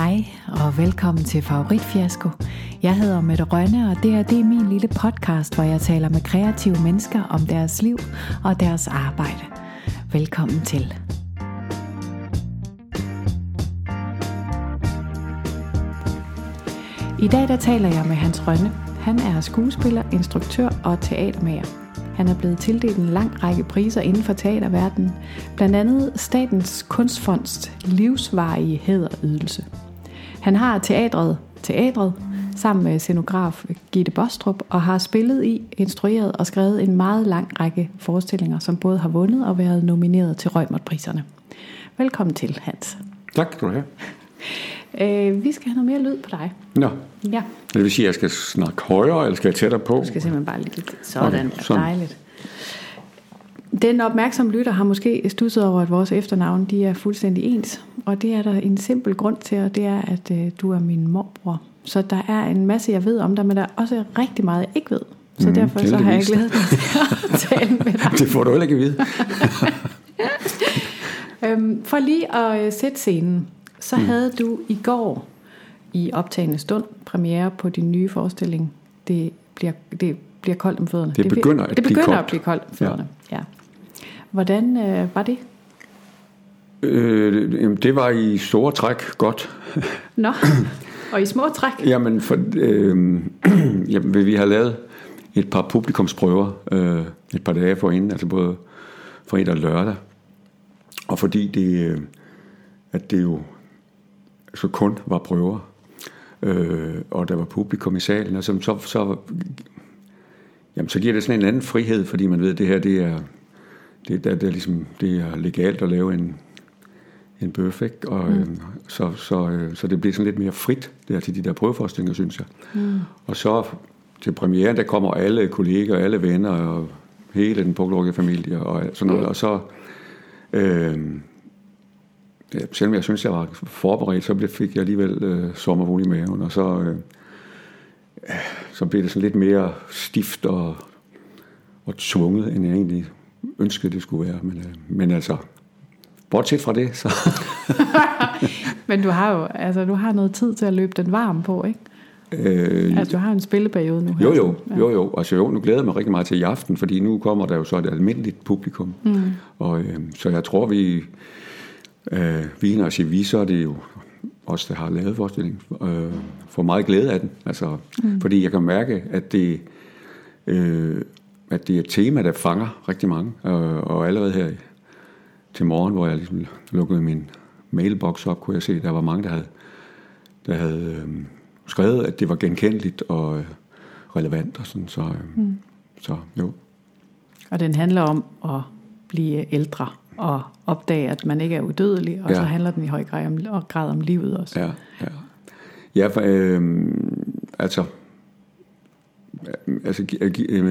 Hej og velkommen til Favoritfiasko. Jeg hedder Mette Rønne, og det her det er min lille podcast, hvor jeg taler med kreative mennesker om deres liv og deres arbejde. Velkommen til. I dag der taler jeg med Hans Rønne. Han er skuespiller, instruktør og teatermager. Han er blevet tildelt en lang række priser inden for teaterverdenen, blandt andet Statens Kunstfonds livsvarige hæderydelse. Han har teatret Teatret sammen med scenograf Gitte Bostrup og har spillet i, instrueret og skrevet en meget lang række forestillinger, som både har vundet og været nomineret til Røgmert-priserne. Velkommen til, Hans. Tak skal du have. Øh, vi skal have noget mere lyd på dig. Nå, Ja, det vil sige, at jeg skal snakke højere, eller skal jeg tættere på? du skal simpelthen bare lidt sådan. Okay, sådan. Dejligt. Den opmærksomme lytter har måske stusset over, at vores efternavn de er fuldstændig ens. Og det er der en simpel grund til, og det er, at øh, du er min morbror. Så der er en masse, jeg ved om dig, men der er også rigtig meget, jeg ikke ved. Så Mhm, derfor så har jeg glædet mig til at tale med dig. Det får du heller ikke at vide. Øhm, for lige at øh, sætte scenen, så mm. havde du i går i optagende stund premiere på din nye forestilling. Det bliver, det bliver koldt om fødderne. Det begynder at det blive begynder at blive koldt om fødderne. Ja. ja. Hvordan øh, var det? Øh, det var i store træk godt. Nå, og i små træk. Jamen, for, øh, jamen, vi har lavet et par publikumsprøver øh, et par dage forinden, altså både fredag og lørdag. Og fordi det, øh, at det jo så kun var prøver, øh, og der var publikum i salen, og så, så, så, jamen, så giver det sådan en anden frihed, fordi man ved, at det her det er, det, der, det er, ligesom, det er legalt at lave en, en bøf, ikke? Og, mm. øh, så, så, øh, så det bliver sådan lidt mere frit der til de der prøveforestillinger, synes jeg. Mm. Og så til premieren, der kommer alle kolleger, alle venner og hele den påglukkede familie og sådan noget. Og så, øh, selvom jeg synes, jeg var forberedt, så blev- fik jeg alligevel øh, sommerhul i maven, og så, øh, så blev det sådan lidt mere stift og, og tvunget, end jeg egentlig ønskede, det skulle være. Men, øh, men altså, bortset fra det, så... Men du har jo altså, du har noget tid til at løbe den varm på, ikke? Øh, Altså, du har en spilleperiode nu. her. Jo, jo, jo, jo. Altså, jo, nu glæder jeg mig rigtig meget til i aften, fordi nu kommer der jo så et almindeligt publikum. Mm. Og, øh, så jeg tror, vi, øh, vi når jeg siger vi, så er det jo os, der har lavet forestillingen, øh, får meget glæde af den. Altså, mm. Fordi jeg kan mærke, at det, øh, at det er et tema, der fanger rigtig mange. Øh, og allerede her til morgen, hvor jeg ligesom lukkede min mailbox op, kunne jeg se, at der var mange, der havde, der havde øh, skrevet, at det var genkendeligt og øh, relevant og sådan. Så, øh, mm. så jo. Og den handler om at blive ældre og opdage, at man ikke er udødelig, og ja. Så handler den i høj grad om, og grad om livet også. Ja, ja. Ja, for, øh, altså, altså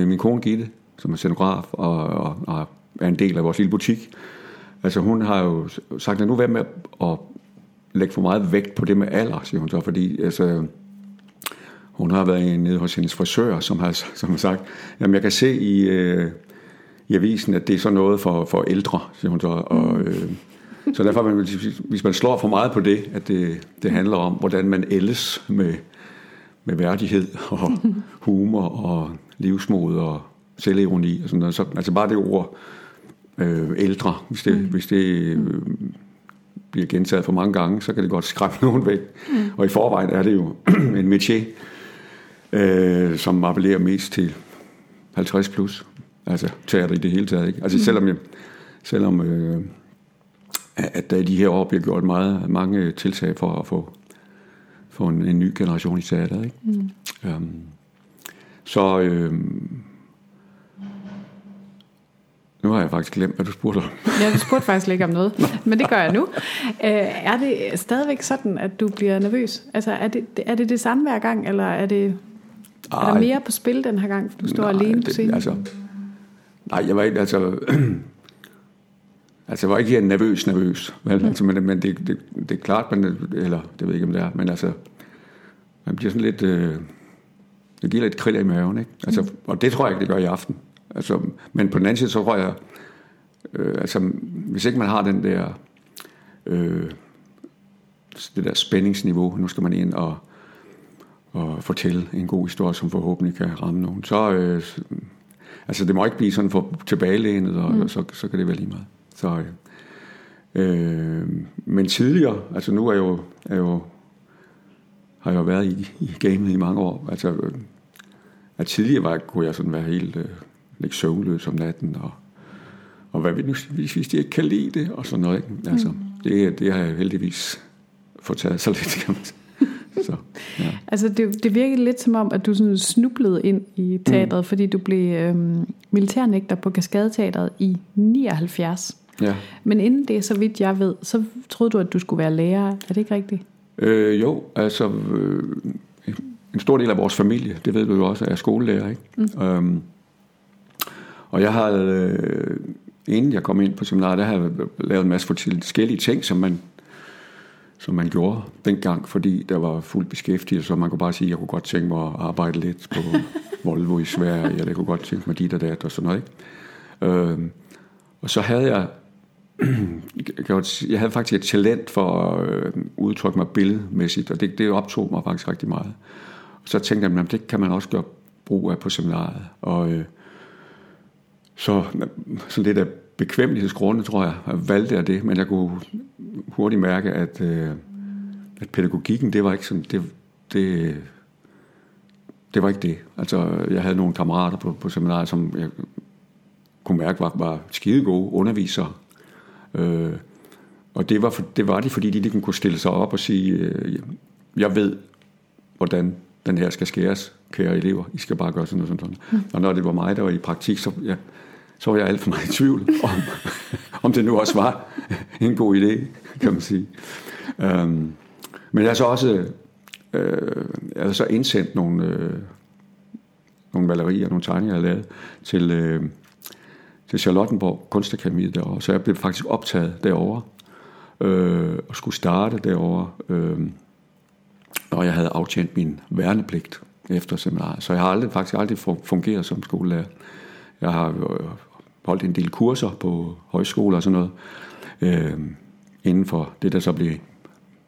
min kone Gitte, som er scenograf og, og, og er en del af vores lille butik, altså hun har jo sagt, at nu være med at lægge for meget vægt på det med alder, siger hun så, fordi altså, hun har været nede hos hendes frisør, som har, som har sagt, jamen jeg kan se i, øh, i avisen, at det er sådan noget for, for ældre, siger hun så, og, øh, så derfor, man, hvis man slår for meget på det, at det, det handler om, hvordan man ældes med, med værdighed og humor og livsmod og selvironi og sådan noget, så altså bare det ord øh, ældre, hvis det, mm. hvis det øh, bliver gentaget for mange gange, så kan det godt skræmme nogen væk. Mm. Og i forvejen er det jo en métier, øh, som appellerer mest til 50 plus. Altså teater i det hele taget. Ikke? Altså mm. selvom, jeg, selvom øh, at der i de her år bliver gjort meget, mange tiltag for at få, få en, en ny generation i teateret. Ikke? Mm. Um, så øh, nu har jeg faktisk glemt, hvad du spurgte om. Ja, du spurgte faktisk ikke om noget, men det gør jeg nu. Øh, er det stadigvæk sådan, at du bliver nervøs? Altså, er det, er det det samme hver gang, eller er, det, er der Ej. mere på spil den her gang, du står Nej, alene på scenen? Altså, nej, jeg var ikke, altså... altså, jeg var ikke nervøs, nervøs. Vel? Altså, men men det, det, det er klart, man, eller det ved jeg ikke, om det er, men altså, man bliver sådan lidt... Øh, det giver lidt kriller i maven, ikke? Altså, mm. Og det tror jeg ikke, det gør i aften. Altså, men på den anden side, så tror jeg, øh, altså, hvis ikke man har den der øh, det der spændingsniveau, nu skal man ind og, og fortælle en god historie, som forhåbentlig kan ramme nogen. Så, øh, altså det må ikke blive sådan for tilbagelænet, og, mm. og så, så kan det være lige meget. Så, øh, men tidligere, altså nu er jeg jo, er jo har jeg jo været i, i gamet i mange år. Altså, øh, at tidligere var, kunne jeg sådan være helt øh, lidt søvnløs om natten, og, og hvad nu, hvis, hvis de ikke kan lide det, og sådan noget. Ikke? Altså, mm. det, det har jeg heldigvis fået taget så lidt, kan man sige. Så, ja. Altså det, det virkede lidt som om, at du sådan snublede ind i teatret, mm. fordi du blev øhm, militærnægter på Kaskadeteatret i 79. Ja. Men inden det, så vidt jeg ved, så troede du, at du skulle være lærer. Er det ikke rigtigt? Øh, jo, altså øh, en stor del af vores familie, det ved du jo også, er skolelærer. Ikke? Mm. Øhm, og jeg har, øh, inden jeg kom ind på seminariet, der har jeg lavet en masse forskellige ting, som man, som man gjorde dengang, fordi der var fuld beskæftigelse, så man kunne bare sige, at jeg kunne godt tænke mig at arbejde lidt på Volvo i Sverige, eller jeg kunne godt tænke mig dit og dat og sådan noget. Ikke? Øhm, og så havde jeg jeg havde faktisk et talent for at øh, udtrykke mig billedmæssigt, og det, det optog mig faktisk rigtig meget. Og så tænkte jeg, at det kan man også gøre brug af på seminariet. Og øh, så, så lidt af bekvemmelighedsgrunde, tror jeg, valgte jeg det, men jeg kunne hurtigt mærke, at, øh, at pædagogikken, det var ikke sådan, det, det, det var ikke det. Altså, jeg havde nogle kammerater på, på seminariet, som jeg kunne mærke var, var skide gode undervisere, Øh, og det var, for, det var de, fordi de ligesom kunne stille sig op og sige, øh, jeg ved, hvordan den her skal skæres, kære elever. I skal bare gøre sådan noget sådan. Mm. Og når det var mig, der var i praktik, så, ja, så var jeg alt for meget i tvivl om, om det nu også var en god idé, kan man sige. Øhm, men jeg har så også øh, jeg har så indsendt nogle, øh, nogle malerier, nogle tegninger, jeg har lavet til, øh, til Charlottenborg Kunstakademiet derovre. Så jeg blev faktisk optaget derovre øh, og skulle starte derovre. Øh, og jeg havde aftjent min værnepligt efter seminariet. Så jeg har aldrig, faktisk aldrig fungeret som skolelærer. Jeg har øh, holdt en del kurser på højskoler og sådan noget, øh, inden for det, der så blev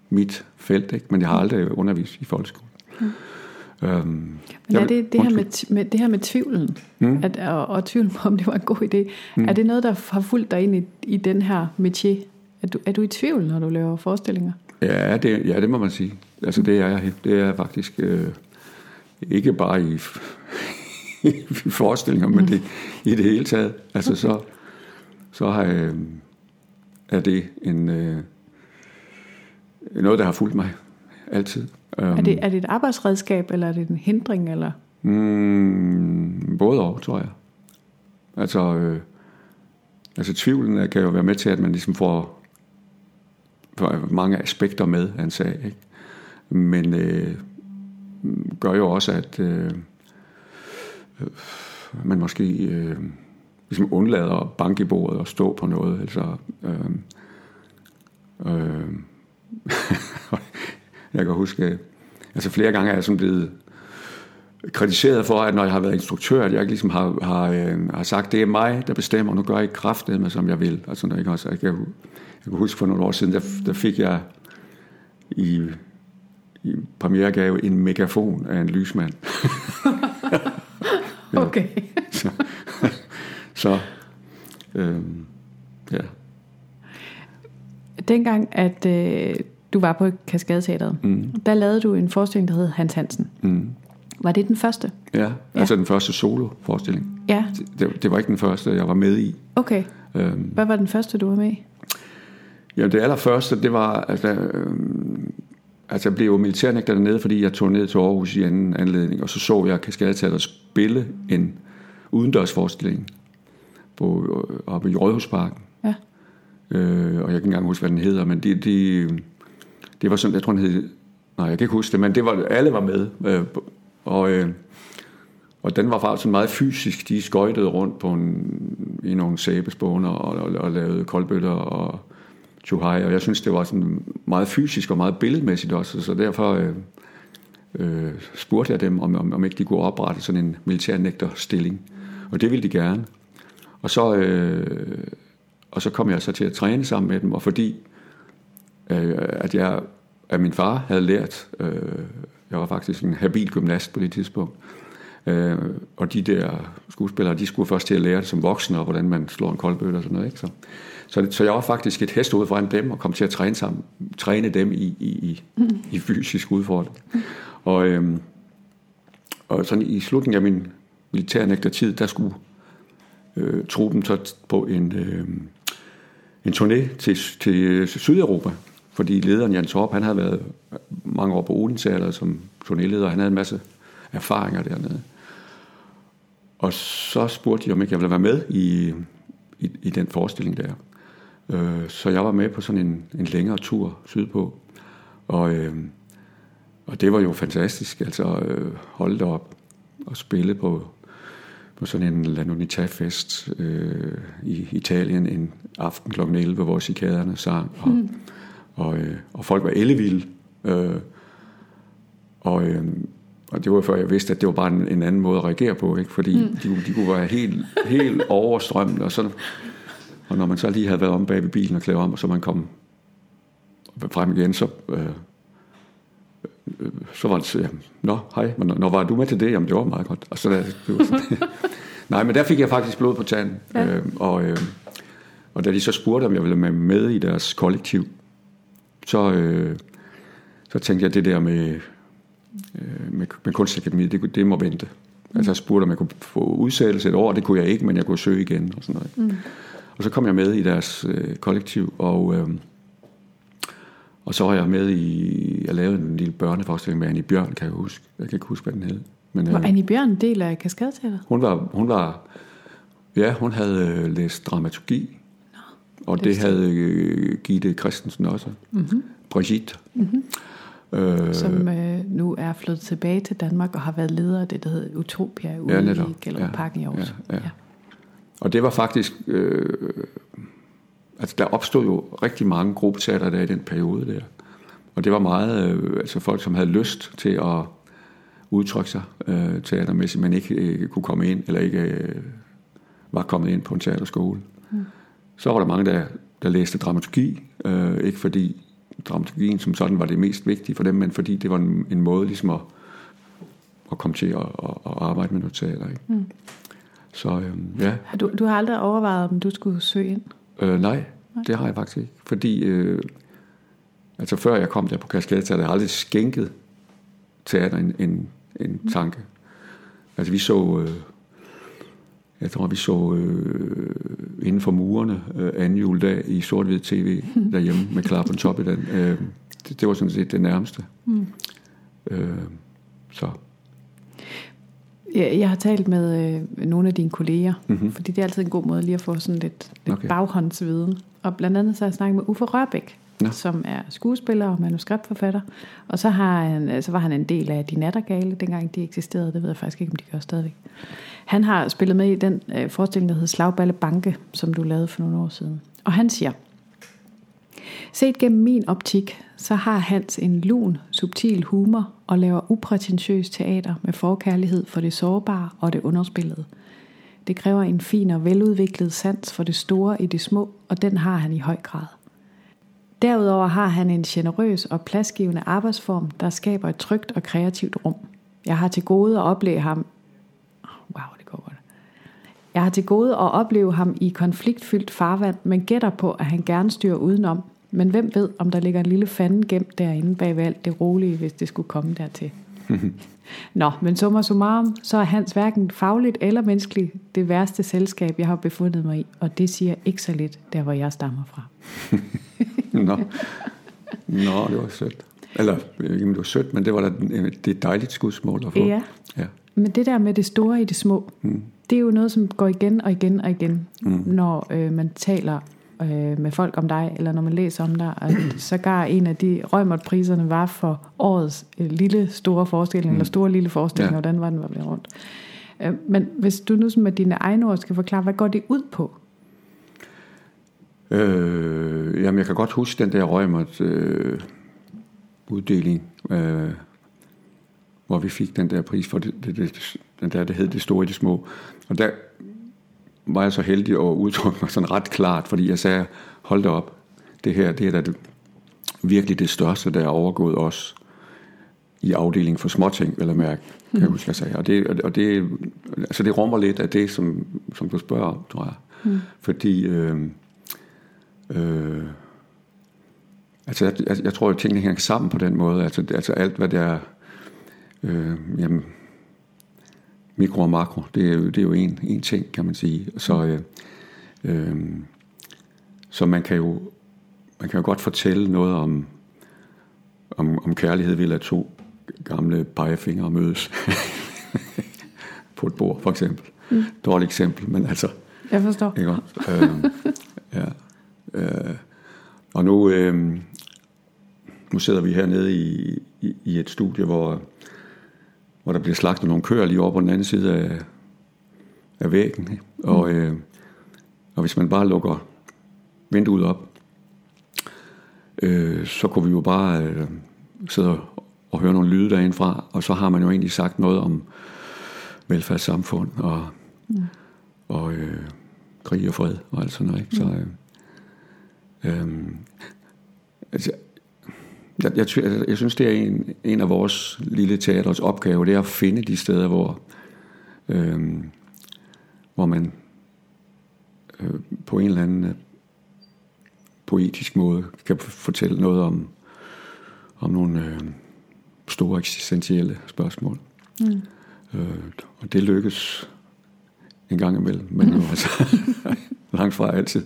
mit felt. Ikke? Men jeg har aldrig undervist i folkeskole. Mm. Øhm, Men er det det her med, med, det her med tvivlen, mm. at, og, og tvivlen på, om det var en god idé, mm. er det noget, der har fulgt dig ind i, i den her métier? Er du, er du i tvivl, når du laver forestillinger? Ja, det, ja, det må man sige. Altså, det er jeg. Det er faktisk øh, ikke bare i forestillinger, men det, i det hele taget. Altså, så, så har øh, er det en, øh, noget, der har fulgt mig altid. Um, er, det, er det et arbejdsredskab, eller er det en hindring? Eller? Mm, både og, tror jeg. Altså, øh, altså tvivlen kan jo være med til, at man ligesom får, får mange aspekter med af en sag. Ikke? Men øh, gør jo også, at øh, Øh, man måske øh, ligesom undlader at banke i bordet og stå på noget. Altså, øh, øh, jeg kan huske, altså flere gange er jeg sådan blevet kritiseret for, at når jeg har været instruktør, at jeg ligesom har, har, øh, har sagt, det er mig, der bestemmer, nu gør jeg kraftet med, som jeg vil. Altså, når jeg, også, jeg, kan, jeg kan huske for nogle år siden, der, der fik jeg i, i premieregave en megafon af en lysmand. okay. så, så øh, ja. Dengang, at øh, du var på Kaskadeteateret. Mm. Der lavede du en forestilling, der hed Hans Hansen. Mm. Var det den første? Ja, ja. altså den første solo-forestilling. Ja. Det, det var ikke den første, jeg var med i. Okay. Øhm. Hvad var den første, du var med i? Ja, det allerførste, det var, altså, øhm, altså jeg blev jo militærnægter dernede, fordi jeg tog ned til Aarhus i anden anledning, og så så jeg Kaskadeteateret spille en udendørsforestilling på, øh, oppe i Rådhusparken. Ja. Øh, og jeg kan ikke engang huske, hvad den hedder, men de, de, det var sådan, jeg tror, den hed, nej, jeg kan ikke huske det, men det var, alle var med. Øh, og, øh, og den var faktisk meget fysisk. De skøjtede rundt på en, i nogle sæbespåner og, og, og lavede koldbøtter og tjuhaj, og jeg synes, det var sådan meget fysisk og meget billedmæssigt også, så derfor øh, øh, spurgte jeg dem, om, om, om ikke de kunne oprette sådan en militærnægterstilling. Og det ville de gerne. Og så, øh, og så kom jeg så til at træne sammen med dem, og fordi øh, at jeg at min far havde lært. Øh, jeg var faktisk en habil gymnast på det tidspunkt. Øh, og de der skuespillere, de skulle først til at lære det som voksne, og hvordan man slår en koldbøtte og sådan noget. Ikke? Så, så, så jeg var faktisk et hest ud foran dem, og kom til at træne, sammen, træne dem i, i, i, i fysisk udfordring. Og, øhm, og sådan i slutningen af min militærnægtertid, der skulle øh, truppen så på en, øh, en turné til, til øh, Sydeuropa, fordi lederen Jan Torp, han havde været mange år på Odense som turnéleder, han havde en masse erfaringer dernede. Og så spurgte de, om ikke jeg ville være med i, i, i den forestilling der. Øh, så jeg var med på sådan en, en længere tur sydpå. Og, øh, og det var jo fantastisk, altså øh, holde det op og spille på, på sådan en La Nunità-fest øh, i Italien en aften kl. 11, hvor cikaderne sang, og, mm. og, øh, og folk var ellevilde. Øh, og, øh, og det var før jeg vidste, at det var bare en, en anden måde at reagere på, ikke? fordi mm. de, de kunne være helt, helt overstrømmende, og, sådan, og når man så lige havde været om bag ved bilen og klædt om, og så man kom frem igen, så, øh, øh, så var det så, nå, hej, men når var du med til det? Jamen, det var meget godt. Og så der, det var sådan, Nej, men der fik jeg faktisk blod på tanden. Ja. Øh, og, øh, og da de så spurgte, om jeg ville være med i deres kollektiv, så, øh, så tænkte jeg, det der med, øh, med, med kunstakademiet, det, det må vente. Mm. Altså jeg spurgte, om jeg kunne få udsættelse et år, det kunne jeg ikke, men jeg kunne søge igen og sådan noget. Mm. Og så kom jeg med i deres øh, kollektiv, og, øh, og så var jeg med i, jeg lavede en lille børneforestilling med Annie Bjørn, kan jeg huske. Jeg kan ikke huske, hvad den hed. Men, var øh, Annie Bjørn en del af Kaskadeteater? Hun var, hun var, ja, hun havde øh, læst dramaturgi, Nå, og det, det havde øh, Gitte Christensen også. Mm-hmm. Brigitte. Mm-hmm. Øh, som øh, nu er flyttet tilbage til Danmark og har været leder af det, der hedder Utopia ude ja, netop. i Gellerup ja, i Aarhus. Ja, ja. Ja. Og det var faktisk, øh, altså der opstod jo rigtig mange gruppeteater der i den periode der. Og det var meget, øh, altså folk, som havde lyst til at udtrykke sig øh, teatermæssigt, men ikke øh, kunne komme ind, eller ikke øh, var kommet ind på en teaterskole. Mm. Så var der mange, der, der læste dramaturgi, øh, ikke fordi dramaturgien som sådan var det mest vigtige for dem, men fordi det var en, en måde ligesom at, at komme til at, at, at arbejde med noget teater. Ikke? Mm. Så øh, ja. Har du, du har aldrig overvejet, om du skulle søge ind? Øh, nej, nej, det har jeg faktisk ikke. Fordi, øh, altså før jeg kom der på Kaskade, så havde jeg aldrig skænket teater en, en, en tanke. Altså vi så, øh, jeg tror vi så øh, inden for murene øh, anden juledag i sort-hvid tv derhjemme med klar på top i den. Øh, det, det var sådan set det nærmeste. Mm. Øh, så. Jeg, jeg har talt med øh, nogle af dine kolleger, mm-hmm. fordi det er altid en god måde lige at få sådan lidt, lidt okay. baghåndsviden. Og blandt andet så har jeg snakket med Uffe Rørbæk, ja. som er skuespiller og manuskriptforfatter. Og så, har han, så var han en del af De Nattergale, dengang de eksisterede. Det ved jeg faktisk ikke, om de gør stadigvæk. Han har spillet med i den øh, forestilling, der hedder Slagballe Banke, som du lavede for nogle år siden. Og han siger, Set gennem min optik, så har Hans en lun, subtil humor og laver uprætentiøs teater med forkærlighed for det sårbare og det underspillede. Det kræver en fin og veludviklet sans for det store i det små, og den har han i høj grad. Derudover har han en generøs og pladsgivende arbejdsform, der skaber et trygt og kreativt rum. Jeg har til gode at opleve ham Wow, det går godt. Jeg har til gode at opleve ham i konfliktfyldt farvand, men gætter på, at han gerne styrer udenom. Men hvem ved, om der ligger en lille fanden gemt derinde bag ved alt det rolige, hvis det skulle komme dertil. Nå, men summa summarum, så er hans hverken fagligt eller menneskeligt det værste selskab, jeg har befundet mig i. Og det siger ikke så lidt, der hvor jeg stammer fra. Nå. Nå, det var sødt. Eller, ikke, det var sødt, men det var da det er et dejligt skudsmål at få. Ja. ja. Men det der med det store i det små, mm. det er jo noget, som går igen og igen og igen, mm. når øh, man taler øh, med folk om dig, eller når man læser om dig. Og så gar en af de røgmåtpriserne var for årets øh, lille store forestilling, mm. eller store lille forestilling, ja. hvordan var den var blevet rundt. Øh, men hvis du nu med dine egne ord skal forklare, hvad går det ud på? Øh, jamen, jeg kan godt huske den der røgmåt øh, uddeling, øh, hvor vi fik den der pris for det, det, det, den der, det hed Det Store i det Små. Og der var jeg så heldig at udtrykke mig sådan ret klart, fordi jeg sagde, hold da op, det her, det er da det, virkelig det største, der er overgået os i afdelingen for småting, eller mærke, kan jeg huske, jeg sagde. Og det, og det, altså det rummer lidt af det, som, som du spørger om, tror jeg. Mm. Fordi øh, øh, altså jeg, jeg, jeg tror, at tingene hænger sammen på den måde. Altså, altså alt, hvad der er øh, jamen, mikro og makro, det er jo, det er jo en, en ting, kan man sige. Så, øh, øh, så man kan jo man kan jo godt fortælle noget om, om, om kærlighed ved at to gamle pegefingre mødes på et bord, for eksempel. Mm. Dårligt eksempel, men altså... Jeg forstår. Ikke? Øh, ja. Øh, og nu, øh, nu sidder vi hernede i, i, i et studie, hvor, hvor der bliver slagtet nogle køer lige over på den anden side af, af væggen. Ikke? Og, mm. øh, og hvis man bare lukker vinduet op, øh, så kunne vi jo bare øh, sidde og høre nogle lyde derindefra, og så har man jo egentlig sagt noget om velfærdssamfund og, mm. og øh, krig og fred og alt sådan noget. Ikke? Så, mm. øh, øh, altså, jeg, jeg, jeg synes, det er en, en af vores lille teaters opgave, det er at finde de steder, hvor, øh, hvor man øh, på en eller anden poetisk måde kan fortælle noget om, om nogle øh, store eksistentielle spørgsmål. Mm. Øh, og det lykkes en gang imellem, men jo altså langt fra altid.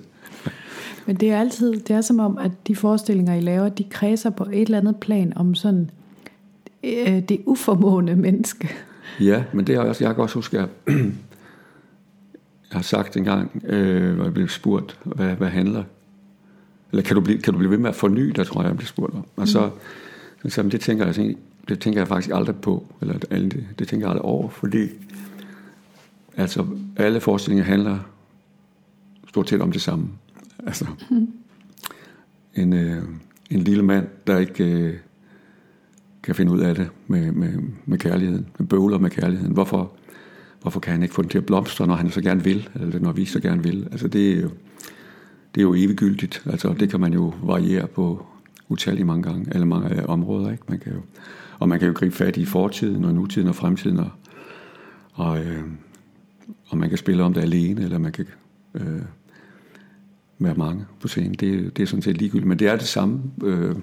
Men det er altid, det er som om, at de forestillinger, I laver, de kredser på et eller andet plan om sådan øh, det uformående menneske. Ja, men det har jeg også, jeg kan også huske, at jeg, jeg har sagt engang, øh, hvor jeg blev spurgt, hvad, hvad handler eller kan du, blive, kan du blive ved med at forny der tror jeg, jeg bliver spurgt om. Og så, mm. så det, tænker jeg, altså det tænker jeg faktisk aldrig på, eller det, det tænker jeg aldrig over, fordi altså, alle forestillinger handler stort set om det samme. Altså, mm. en, øh, en lille mand, der ikke øh, kan finde ud af det med, med, med kærligheden, med bøvler med kærligheden. Hvorfor, hvorfor kan han ikke få den til at blomstre, når han så gerne vil, eller når vi så gerne vil? Altså, det er jo det er jo eviggyldigt. Altså, det kan man jo variere på utallige mange gange, eller mange øh, områder. Ikke? Man kan jo, og man kan jo gribe fat i fortiden og nutiden og fremtiden, og, og, øh, og man kan spille om det alene, eller man kan øh, være mange på scenen. Det, det er sådan set ligegyldigt, men det er det samme øh,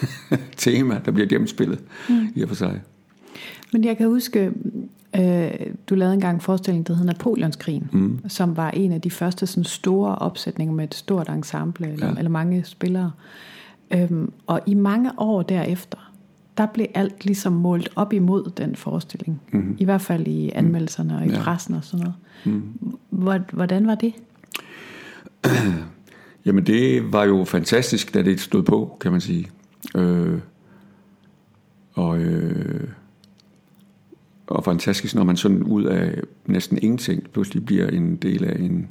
tema, der bliver gennemspillet mm. i og for sig. Men jeg kan huske, Øh, du lavede engang en forestilling, der hed Napoleonskrigen, mm. som var en af de første sådan store opsætninger med et stort ensemble, eller, ja. eller mange spillere. Øhm, og i mange år derefter, der blev alt ligesom målt op imod den forestilling. Mm. I hvert fald i anmeldelserne og i ja. pressen og sådan noget. Mm. Hvordan var det? Jamen det var jo fantastisk, da det stod på, kan man sige. Øh, og... Øh, og fantastisk, når man sådan ud af næsten ingenting pludselig bliver en del af en,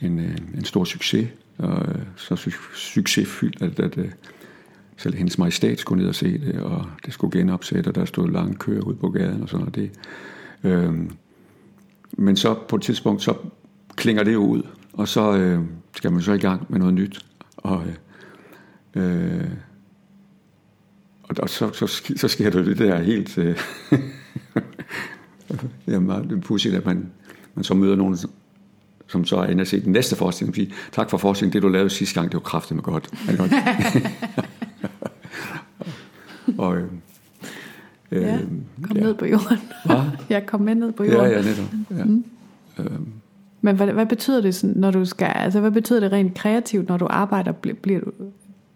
en, øh, en stor succes. Og øh, så succesfyldt, at, at, at selv hendes majestæt skulle ned og se det, og det skulle genopsætte, og der stod lange køer ud på gaden og sådan noget. Det, øh, men så på et tidspunkt, så klinger det ud, og så øh, skal man så i gang med noget nyt. Og, øh, og så, så, så sker der det der helt... Øh, det er pudsigt, at man, man så møder nogen, som så er inde og se den næste forestilling, og siger, tak for forestillingen, det du lavede sidste gang, det var kraftigt med godt. og, øh, øh, ja, kom ja. ned på jorden. Hva? Jeg kom med ned på jorden. Ja, ja, netop. Ja. Mm. Øhm. Men hvad, hvad betyder det, når du skal, altså hvad betyder det rent kreativt, når du arbejder? Bliver, bliver du,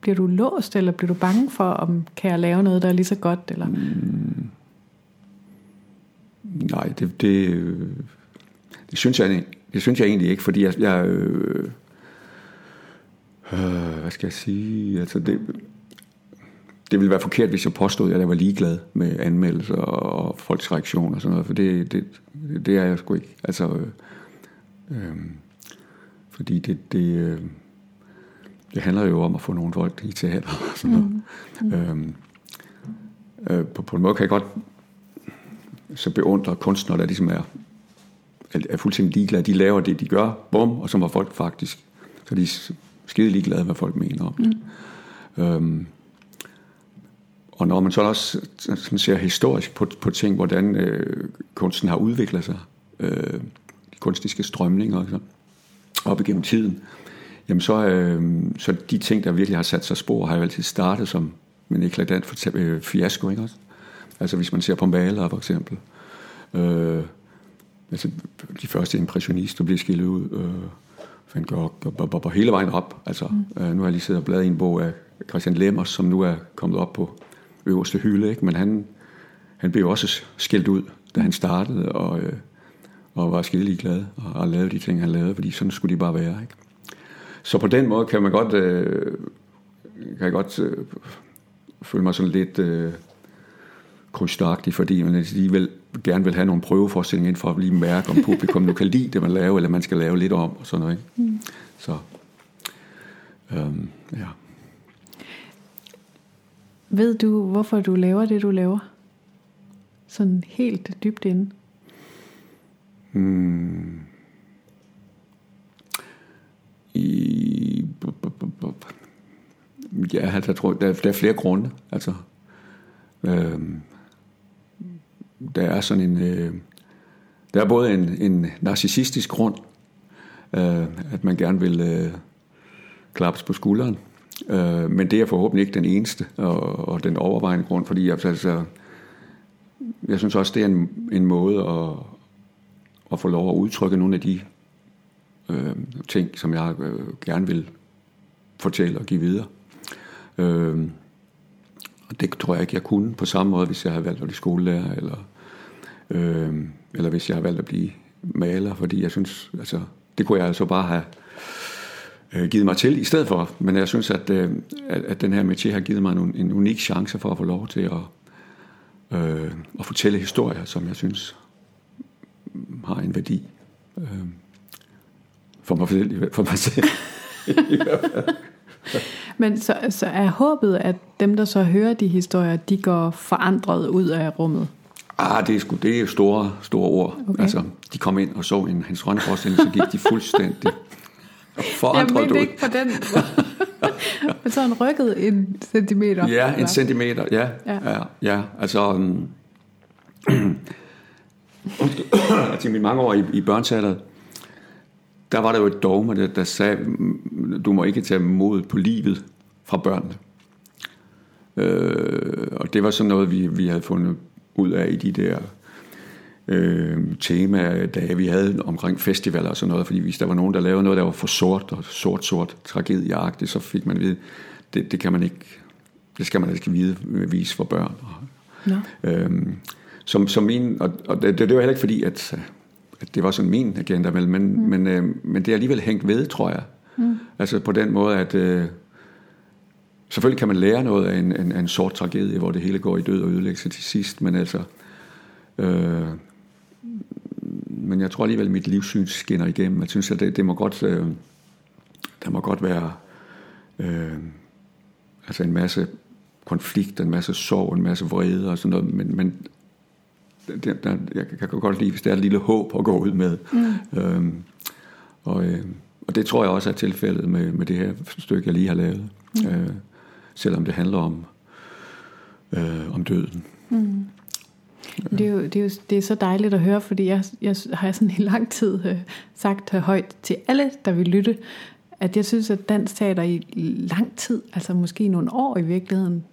bliver du låst, eller bliver du bange for, om kan jeg lave noget, der er lige så godt? Eller? Mm. Nej, det, det, det, synes jeg, det synes jeg egentlig ikke, fordi jeg, jeg øh, øh, hvad skal jeg sige, altså det, det ville være forkert, hvis jeg påstod, at jeg var ligeglad med anmeldelser og folks reaktioner og sådan noget, for det, det, det er jeg sgu ikke. Altså, øh, øh, fordi det, det, øh, det handler jo om at få nogle folk i teater og sådan noget. Mm. Mm. Øh, øh, på, på en måde kan jeg godt så beundrer kunstnere, der ligesom er, er fuldstændig ligeglade. De laver det, de gør, bum, og så var folk faktisk, så de er skide ligeglade, hvad folk mener om det. Øhm, og når man så også sådan ser historisk på, på ting, hvordan øh, kunsten har udviklet sig, øh, kunstiske strømninger så, op igennem tiden, jamen så, øh, så de ting, der virkelig har sat sig spor, har jo altid startet som en eklatant øh, fiasko, ikke også? Altså hvis man ser på malere for eksempel. Øh, altså de første impressionister bliver skillet ud. Øh, Van Gogh og, og, hele vejen op. Altså, mm. øh, nu har jeg lige siddet og bladet i en bog af Christian Lemmers, som nu er kommet op på øverste hylde, ikke? men han, han blev også skilt ud, da han startede, og, øh, og var skille glad og, og lavede de ting, han lavede, fordi sådan skulle de bare være. Ikke? Så på den måde kan man godt, øh, kan jeg godt øh, føle mig sådan lidt øh, krydstagtig, fordi man alligevel gerne vil have nogle prøveforestillinger ind for at lige mærke, om publikum nu kan lide det, man laver, eller man skal lave lidt om, og sådan noget. Ikke? Mm. Så, øhm, ja. Ved du, hvorfor du laver det, du laver? Sådan helt dybt inde. Mm. I, ja, der, jeg tror, der, der er flere grunde. Altså, øhm, der er sådan en, øh, der er både en, en narcissistisk grund, øh, at man gerne vil øh, klappes på skulderen, øh, men det er forhåbentlig ikke den eneste og, og den overvejende grund, fordi altså, altså jeg synes også, det er en, en måde at, at få lov at udtrykke nogle af de øh, ting, som jeg øh, gerne vil fortælle og give videre. Øh, og det tror jeg ikke, jeg kunne på samme måde, hvis jeg havde valgt at blive skolelærer, eller, øh, eller hvis jeg havde valgt at blive maler, fordi jeg synes, altså, det kunne jeg altså bare have øh, givet mig til i stedet for. Men jeg synes, at, øh, at, at den her metier har givet mig en, en unik chance for at få lov til at, øh, at fortælle historier, som jeg synes har en værdi. Øh, for mig selv. For mig selv. Men så, så er håbet, at dem, der så hører de historier, de går forandret ud af rummet? Ah, det er, sgu, det er store, store ord. Okay. Altså, de kom ind og så en Hans Rønne forestilling, så gik de fuldstændig forandret ud. Jeg ikke på den Men så han rykket en centimeter? Ja, eller? en centimeter, ja. Ja, ja, ja altså... Um, altså mine mange år i, i børneteateret, der var der jo et dogme, der, der sagde, du må ikke tage mod på livet fra børnene. Øh, og det var sådan noget, vi, vi havde fundet ud af i de der øh, temaer, da vi havde omkring festivaler og sådan noget, fordi hvis der var nogen, der lavede noget, der var for sort og sort-sort tragedieagtigt, så fik man at vide, det, det kan man ikke, det skal man ikke vide, vise for børn. Ja. Øhm, som, som min, og, og det, det var heller ikke fordi, at at det var sådan min agenda, men, mm. men, øh, men det er alligevel hængt ved, tror jeg. Mm. Altså på den måde, at øh, selvfølgelig kan man lære noget af en, en, en sort tragedie, hvor det hele går i død og ødelæggelse til sidst, men altså... Øh, men jeg tror alligevel, at mit livssyn skinner igennem. Jeg synes, at det, det må godt, øh, der må godt være øh, altså en masse konflikt, en masse sorg, en masse vrede og sådan noget, men, men der, der, jeg kan godt lide, hvis det er et lille håb at gå ud med. Mm. Øhm, og, øh, og det tror jeg også er tilfældet med, med det her stykke, jeg lige har lavet. Mm. Øh, selvom det handler om, øh, om døden. Mm. Det er, jo, det, er jo, det er så dejligt at høre, fordi jeg, jeg har sådan i lang tid øh, sagt højt til alle, der vil lytte, at jeg synes, at dansk teater i lang tid, altså måske nogle år i virkeligheden,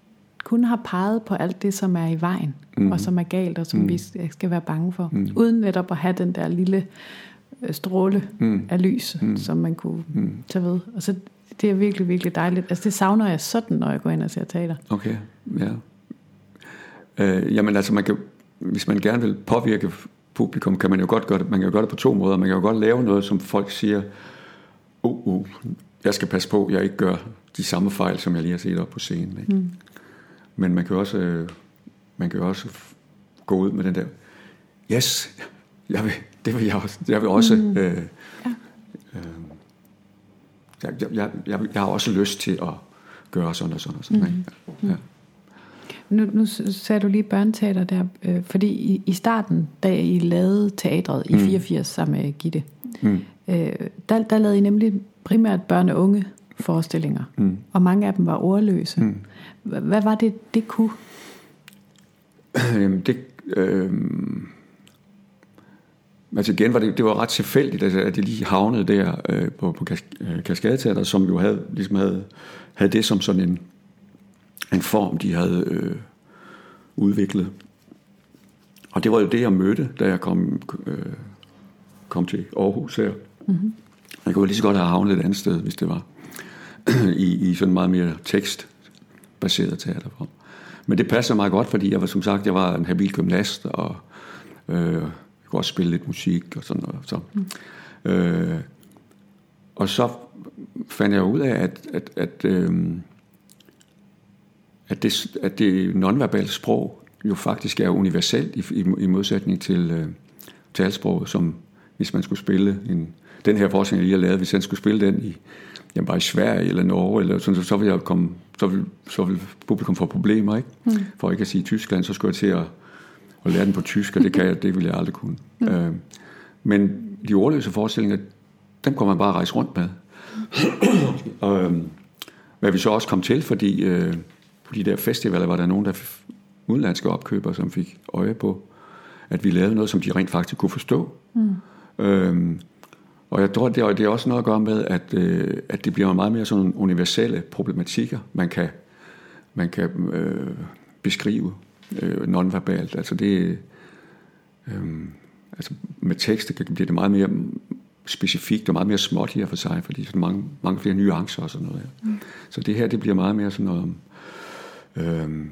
kun har peget på alt det, som er i vejen, mm. og som er galt, og som mm. vi skal være bange for, mm. uden netop at have den der lille øh, stråle mm. af lys, mm. som man kunne mm. tage ved. Og så det er virkelig, virkelig dejligt. Altså det savner jeg sådan, når jeg går ind og ser teater. Okay, ja. Øh, jamen altså, man kan, hvis man gerne vil påvirke publikum, kan man jo godt gøre det. Man kan jo gøre det på to måder. Man kan jo godt lave noget, som folk siger, uh, uh, jeg skal passe på, jeg ikke gør de samme fejl, som jeg lige har set op på scenen. Ikke? Mm. Men man kan også, øh, man kan også gå ud med den der, yes, jeg vil, det vil jeg også. Jeg vil også mm. øh, ja. øh, jeg, jeg, jeg, jeg har også lyst til at gøre sådan og sådan og sådan. Mm. Ja. Ja. Nu, nu sagde du lige børneteater der, øh, fordi i, i starten, da I lavede teatret i mm. 84 sammen med Gitte, mm. øh, der, der lavede I nemlig primært børne og unge forestillinger, mm. og mange af dem var ordløse. Mm. Hvad var det, det kunne? det, øh, altså igen var det, det var ret tilfældigt, altså, at de lige havnede der øh, på, på øh, Kaskadeteater, som jo havde, ligesom havde, havde det som sådan en, en form, de havde øh, udviklet. Og det var jo det, jeg mødte, da jeg kom, øh, kom til Aarhus her. Mm-hmm. Jeg kunne lige så godt have havnet et andet sted, hvis det var. I, i sådan meget mere tekstbaseret teaterform. Men det passer meget godt, fordi jeg var som sagt, jeg var en habil gymnast, og øh, jeg kunne også spille lidt musik og sådan noget. Så. Mm. Øh, og så fandt jeg ud af, at, at, at, øh, at, det, at det nonverbale sprog jo faktisk er universelt i, i, i modsætning til øh, talsproget, som hvis man skulle spille en, den her forskning, jeg lige har lavet, hvis han skulle spille den i, jamen bare i Sverige eller Norge, eller sådan, så, så vil jeg komme, så vil, så vil publikum få problemer, ikke? Mm. For ikke at sige Tyskland, så skulle jeg til at, at lære den på tysk, og det kan jeg, det vil jeg aldrig kunne. Mm. Øh, men de ordløse forestillinger, dem kommer man bare rejse rundt med. og, øh, hvad vi så også kom til, fordi øh, på de der festivaler var der nogen, der udenlandske opkøbere, som fik øje på, at vi lavede noget, som de rent faktisk kunne forstå. Mm. Øhm, og jeg tror, det er, det er også noget at gøre med, at, øh, at det bliver meget mere sådan universelle problematikker, man kan, man kan øh, beskrive øh, nonverbalt. Altså det, øh, altså med tekster bliver det meget mere specifikt og meget mere småt her for sig, fordi så mange, mange flere nuancer og sådan noget. Ja. Mm. Så det her, det bliver meget mere sådan noget om, øh,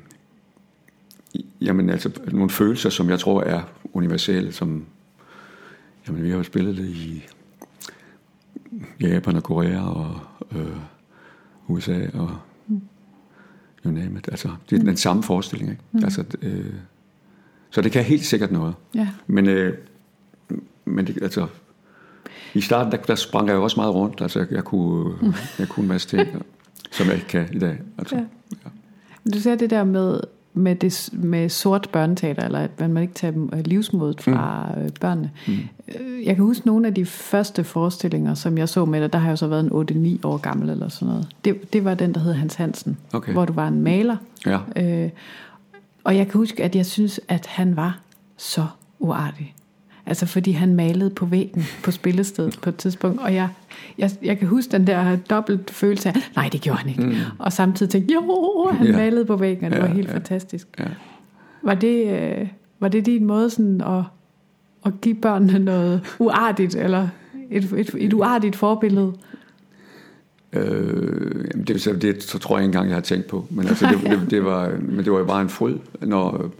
jamen altså nogle følelser, som jeg tror er universelle, som, jamen vi har jo spillet det i Japan og Korea og øh, USA og mm. you name it. Altså, det er mm. den samme forestilling, ikke? Mm. Altså, øh, så det kan helt sikkert noget. Ja. Men, øh, men det, altså, i starten, der, der sprang jeg jo også meget rundt. Altså, jeg, jeg, kunne, mm. jeg kunne en masse ting, som jeg ikke kan i dag. Altså, ja. Ja. Du ser det der med, med, det, med sort børneteater, eller at man ikke tager øh, livsmodet fra mm. Øh, børnene. Mm. Øh, jeg kan huske nogle af de første forestillinger, som jeg så med dig, der har jeg så været en 8-9 år gammel eller sådan noget. Det, det var den, der hed Hans Hansen, okay. hvor du var en maler. Ja. Øh, og jeg kan huske, at jeg synes, at han var så uartig. Altså fordi han malede på væggen på spillestedet på et tidspunkt, og jeg, jeg, jeg kan huske den der dobbelt følelse af, nej det gjorde han ikke. Mm. Og samtidig tænkte jo, han ja. malede på væggen, og det ja, var helt ja, fantastisk. Ja. Var, det, øh, var det din måde sådan at, at give børnene noget uartigt, eller et, et, et uartigt forbillede? Øh, jamen det, det tror jeg ikke engang, jeg har tænkt på. Men, altså, det, det, det, var, men det var jo bare en fryd, når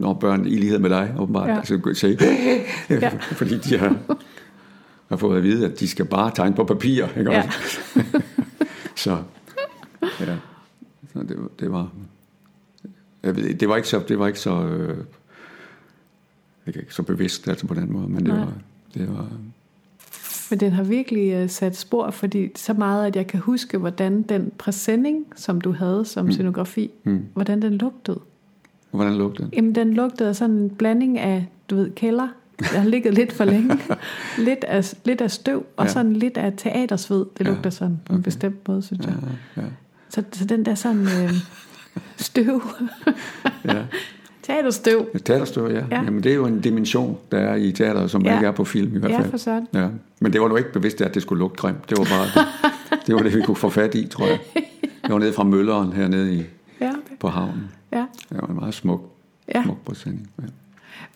når børn i lighed med dig, åbenbart, ja. altså sige, ja. fordi de har, har fået at vide, at de skal bare tegne på papir. Ikke ja. så, ja. Så det, det var, jeg ved, det var ikke så, det var ikke så, øh, ikke så bevidst altså på den måde, men det Nej. var, det var, men den har virkelig uh, sat spor, fordi så meget, at jeg kan huske, hvordan den præsending, som du havde som mm. scenografi, mm. hvordan den lugtede. Hvordan lugtede den? Jamen, den lugtede sådan en blanding af, du ved, kælder. Jeg har ligget lidt for længe. lidt, af, lidt af støv, og ja. sådan lidt af teatersved. Det lugter ja. sådan på okay. en bestemt måde, synes jeg. Ja, ja. Så, så den der sådan øh, støv. ja. Teaterstøv. Ja, teaterstøv, ja. ja. Jamen, det er jo en dimension, der er i teateret, som ja. ikke er på film i hvert fald. Ja, for sådan. Ja. Men det var nu ikke bevidst, at det skulle lugte grimt. Det var bare det, det, var det, vi kunne få fat i, tror jeg. Det var nede fra Mølleren hernede i. på havnen. Ja. Det var en meget smuk, ja. smuk præsending. Ja.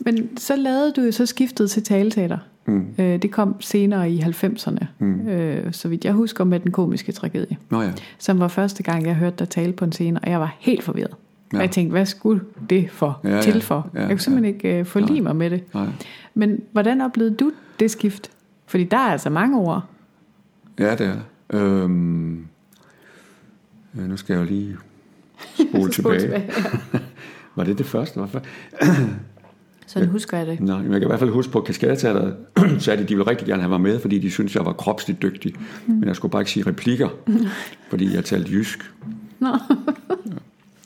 Men så lavede du jo så skiftet til taleteater. Mm. Øh, det kom senere i 90'erne, mm. øh, så vidt jeg husker med den komiske tragedie. Nå ja. Som var første gang, jeg hørte dig tale på en scene, og jeg var helt forvirret. Ja. Og jeg tænkte, hvad skulle det for? Ja, ja. Til for? Ja, jeg kunne simpelthen ja. ikke uh, forlige mig med det. Nej. Men hvordan oplevede du det skift? Fordi der er altså mange ord. Ja, det er øhm, øh, Nu skal jeg jo lige spole tilbage. tilbage ja. var det det første? Hvorfor? Sådan husker jeg det. Nej, jeg kan i hvert fald huske på Kaskadeteateret, så de, de ville rigtig gerne have mig med, fordi de syntes, jeg var kropsligt dygtig. Mm. Men jeg skulle bare ikke sige replikker, fordi jeg talte jysk. Nå. ja.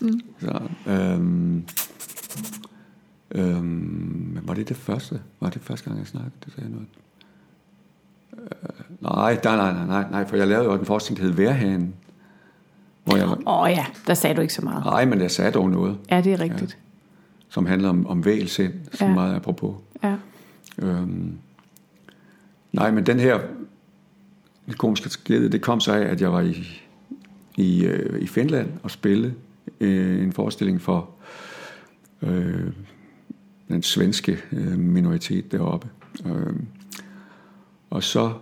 mm. Så, øhm, øhm, var det det første? Var det første gang, jeg snakkede? Det sagde jeg noget. Øh, Nej, nej, nej, nej, nej, for jeg lavede jo en forskning, der hed Værhanen. Hvor jeg... Åh oh, ja, der sagde du ikke så meget. Nej, men jeg sagde dog noget. Ja, det er rigtigt. Ja, som handler om, om vælsind, som ja. meget apropos. Ja. Øhm, nej, men den her komiske tragedie, det kom så af, at jeg var i, i, øh, i Finland og spille øh, en forestilling for øh, den svenske øh, minoritet deroppe. Øh, og så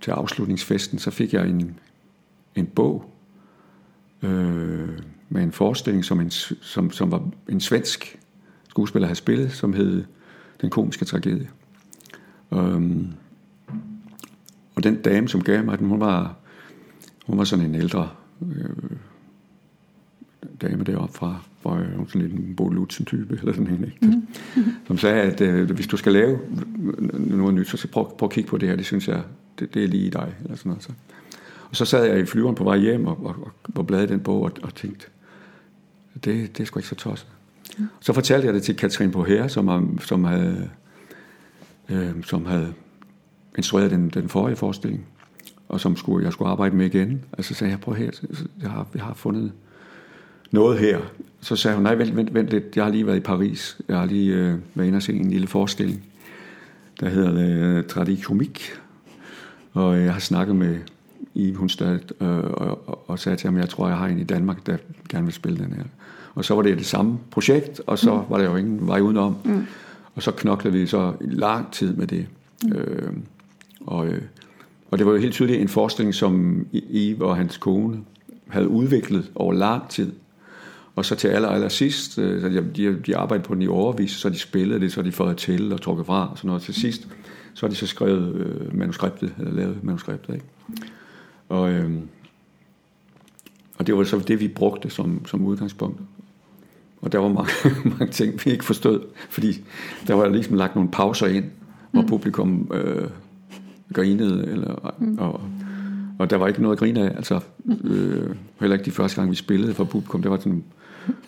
til afslutningsfesten, så fik jeg en, en bog øh, med en forestilling, som, en, som, som var en svensk skuespiller havde spillet, som hed Den komiske tragedie. Um, og den dame, som gav mig den, hun var, hun var sådan en ældre øh, dame deroppe fra, fra øh, sådan en Bo type eller sådan en, ikke? Mm. som sagde, at øh, hvis du skal lave noget nyt, så prøv, prøv at kigge på det her, det synes jeg, det, det er lige dig, eller sådan noget. Så. Og så sad jeg i flyveren på vej hjem og, og, og bladede den bog og, og tænkte, det, det er sgu ikke så tosset. Ja. Så fortalte jeg det til Katrin Boher, som, som havde, øh, som havde instrueret den, den forrige forestilling, og som skulle, jeg skulle arbejde med igen. Og så sagde jeg, prøv her, jeg har, jeg har fundet noget her. Så sagde hun, nej, vent, vent, vent lidt, jeg har lige været i Paris. Jeg har lige øh, været inde og se en lille forestilling, der hedder øh, Tradikomik. Og øh, jeg har snakket med i Hundstad øh, og, og, sagde til ham, jeg tror, jeg har en i Danmark, der gerne vil spille den her. Og så var det det samme projekt, og så mm. var der jo ingen vej udenom. Mm. Og så knoklede vi så lang tid med det. Mm. Øh, og, øh, og det var jo helt tydeligt en forestilling, som Eve og hans kone havde udviklet over lang tid. Og så til aller, aller sidst, øh, de, de arbejdede på den i overvis, så de spillede det, så de fået til og trukket fra, og sådan noget. Til sidst, så har de så skrevet øh, manuskriptet, eller lavet manuskriptet, ikke? Og, øh, og det var så det, vi brugte som, som udgangspunkt. Og der var mange, mange ting, vi ikke forstod, fordi der var ligesom lagt nogle pauser ind, hvor mm. publikum øh, grinede, eller, mm. og, og der var ikke noget at grine af, altså øh, heller ikke de første gang, vi spillede for publikum, det var sådan,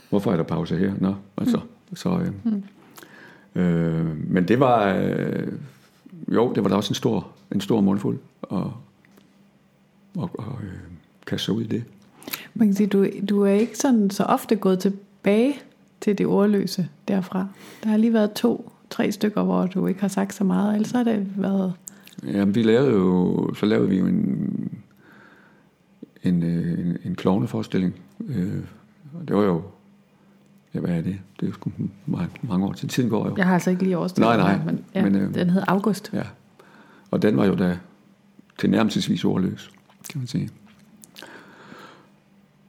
hvorfor er der pause her? Nå, altså, så, øh, mm. øh, men det var, øh, jo, det var da også en stor, en stor mundfuld, og, og, og øh, kaste ud i det. Man kan sige, du, du er ikke sådan så ofte gået tilbage til det ordløse derfra. Der har lige været to, tre stykker, hvor du ikke har sagt så meget, ellers har det været... Jamen, vi lavede jo, så lavede vi jo en, en, øh, en, en klovneforestilling. Øh, det var jo, ja, hvad er det? Det er jo sgu mange, mange år til. Tiden går jo. Jeg har altså ikke lige overstået Nej, nej. men, ja, men øh, den hed August. Ja, og den var jo da til nærmelsesvis ordløs, kan man sige.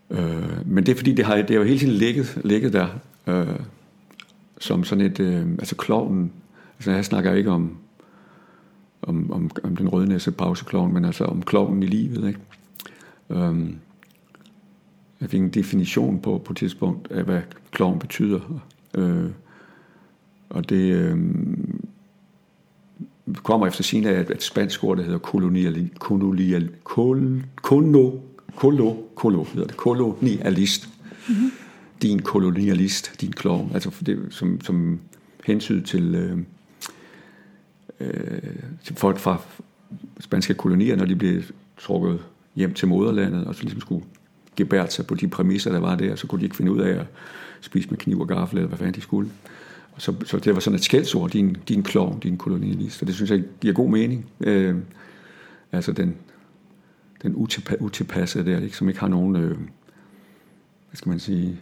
Øh, men det er fordi, det har, det har jo hele tiden ligget, ligget der øh, som sådan et, øh, altså kloven, altså jeg snakker ikke om, om, om, om den rødnæse pausekloven, men altså om kloven i livet, ikke? Øh, jeg fik en definition på på et tidspunkt af, hvad kloven betyder. Øh, og det øh, kommer efter sin af et, spansk ord, der hedder kolonial, kolonial, kol, kolo, kolo, kolo, hedder det, kolonialist. Mm-hmm din kolonialist, din klovn, altså det, som, som hensyn til, øh, øh, til folk fra spanske kolonier, når de blev trukket hjem til moderlandet, og så ligesom skulle gebært sig på de præmisser, der var der, så kunne de ikke finde ud af at spise med kniv og gaffel, eller hvad fanden de skulle. Så, så det var sådan et skældsord, din, din klovn, din kolonialist, og det synes jeg giver god mening. Øh, altså den, den utilpassede der, ikke, som ikke har nogen, øh, hvad skal man sige,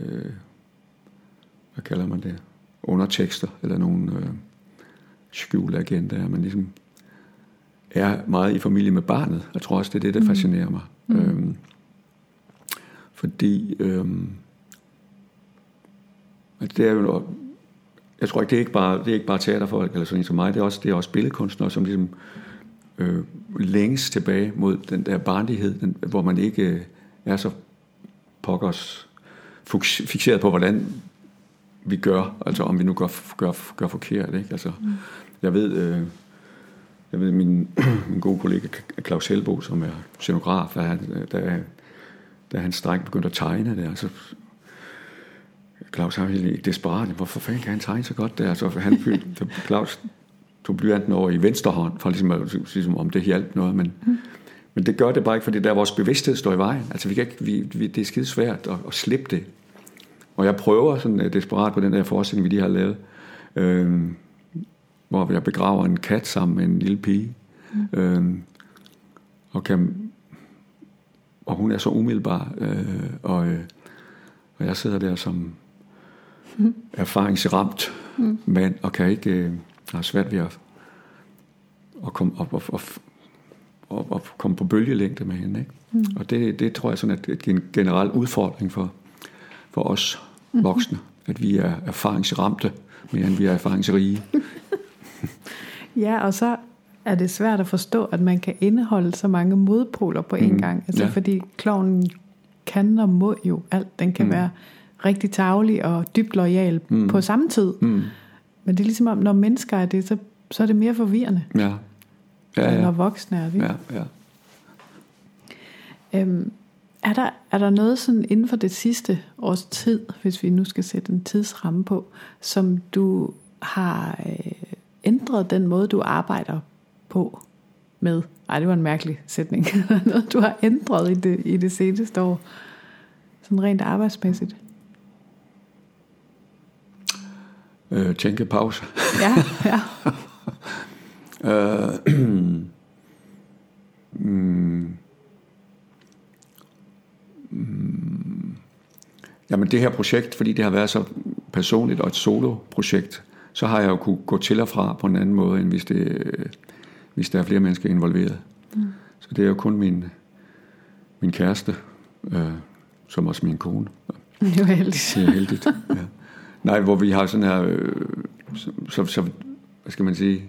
øh, hvad kalder man det, undertekster, eller nogle øh, skjulte agendaer, men ligesom er meget i familie med barnet. Jeg tror også, det er det, der mm. fascinerer mig. Mm. Øhm, fordi øhm, det er jo jeg tror ikke, det er ikke bare, det er ikke bare teaterfolk eller sådan en som mig, det er også, det er også billedkunstnere, som ligesom øh, længes tilbage mod den der barnlighed, den, hvor man ikke øh, er så pokkers fixeret på, hvordan vi gør, altså om vi nu gør, gør, gør forkert. Ikke? Altså, mm. Jeg ved, øh, jeg ved min, min gode kollega Claus Helbo, som er scenograf, at han, da, da hans dreng begyndte at tegne der, så Claus har helt desperat, hvorfor fanden kan han tegne så godt der? Så han, Claus tog blyanten over i venstre hånd, for ligesom, at, ligesom om det hjalp noget, men, mm. men det gør det bare ikke, fordi der vores bevidsthed står i vejen. Altså vi kan ikke, vi, vi, det er skide svært at, at slippe det. Og jeg prøver sådan uh, desperat på den der forestilling, vi lige har lavet, øh, hvor jeg begraver en kat sammen med en lille pige, mm. øh, og kan og hun er så umiddelbar, øh, og, øh, og jeg sidder der som mm. erfaringsramt mm. mand, og kan ikke, øh, har svært ved at, at komme op og, og, og, og komme på bølgelængde med hende. Ikke? Mm. Og det, det tror jeg sådan er en generel udfordring for, for os mm. voksne, at vi er erfaringsramte, mere end vi er erfaringsrige. ja, og så er det svært at forstå, at man kan indeholde så mange modpoler på én mm. gang. Altså ja. fordi klovnen kan og må jo alt. Den kan mm. være rigtig tavlig og dybt lojal mm. på samme tid. Mm. Men det er ligesom om, når mennesker er det, så, så er det mere forvirrende. Ja. Ja, ja. Når voksne er vi. Ja, ja. Øhm, er, der, er der noget sådan inden for det sidste års tid, hvis vi nu skal sætte en tidsramme på, som du har øh, ændret den måde, du arbejder på med? Ej, det var en mærkelig sætning. noget, du har ændret i det, i det seneste år. Sådan rent arbejdsmæssigt. Øh, tænkepause. ja, ja. øh, mm, mm, jamen det her projekt, fordi det har været så personligt og et solo-projekt, så har jeg jo kunne gå til og fra på en anden måde, end hvis, det, hvis der er flere mennesker involveret. Mm. Så det er jo kun min, min kæreste, øh, som også min kone. Det er heldigt. Det er heldigt, ja. Nej, hvor vi har sådan her, øh, så, så, så, hvad skal man sige,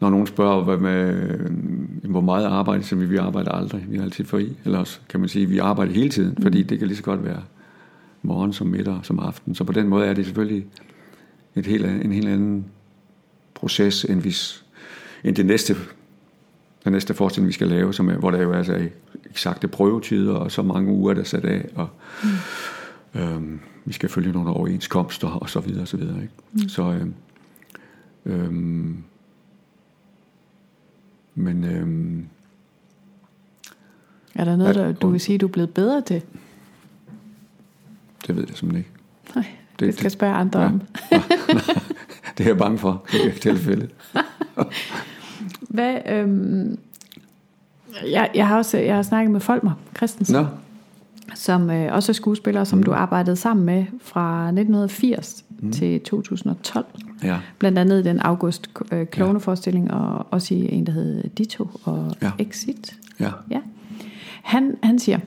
når nogen spørger, hvad med, øh, hvor meget arbejde, så vi, vi arbejder aldrig, vi er altid fri, eller også kan man sige, vi arbejder hele tiden, mm. fordi det kan lige så godt være morgen som middag som aften, så på den måde er det selvfølgelig et helt, en helt anden proces, end, hvis, end det næste, den næste forestilling, vi skal lave, som er, hvor der jo er altså eksakte prøvetider, og så mange uger, der er sat af, og mm. øhm, vi skal følge nogle overenskomster og så videre og så videre. Ikke? Mm. Så øhm, øhm, men øhm, er der noget, der, du vil sige, du er blevet bedre til? Det ved jeg simpelthen ikke. Nej, det, det skal jeg spørge andre ja, om. det er jeg bange for, i tilfælde. Hvad, øhm, jeg, jeg, har også jeg har snakket med Folmer Christensen. Nå som øh, også er skuespiller, som mm. du arbejdede sammen med fra 1980 mm. til 2012. Ja. Blandt andet i den August øh, klovneforestilling, ja. og også i en, der hed Ditto og ja. Exit. Ja. ja. Han, han siger,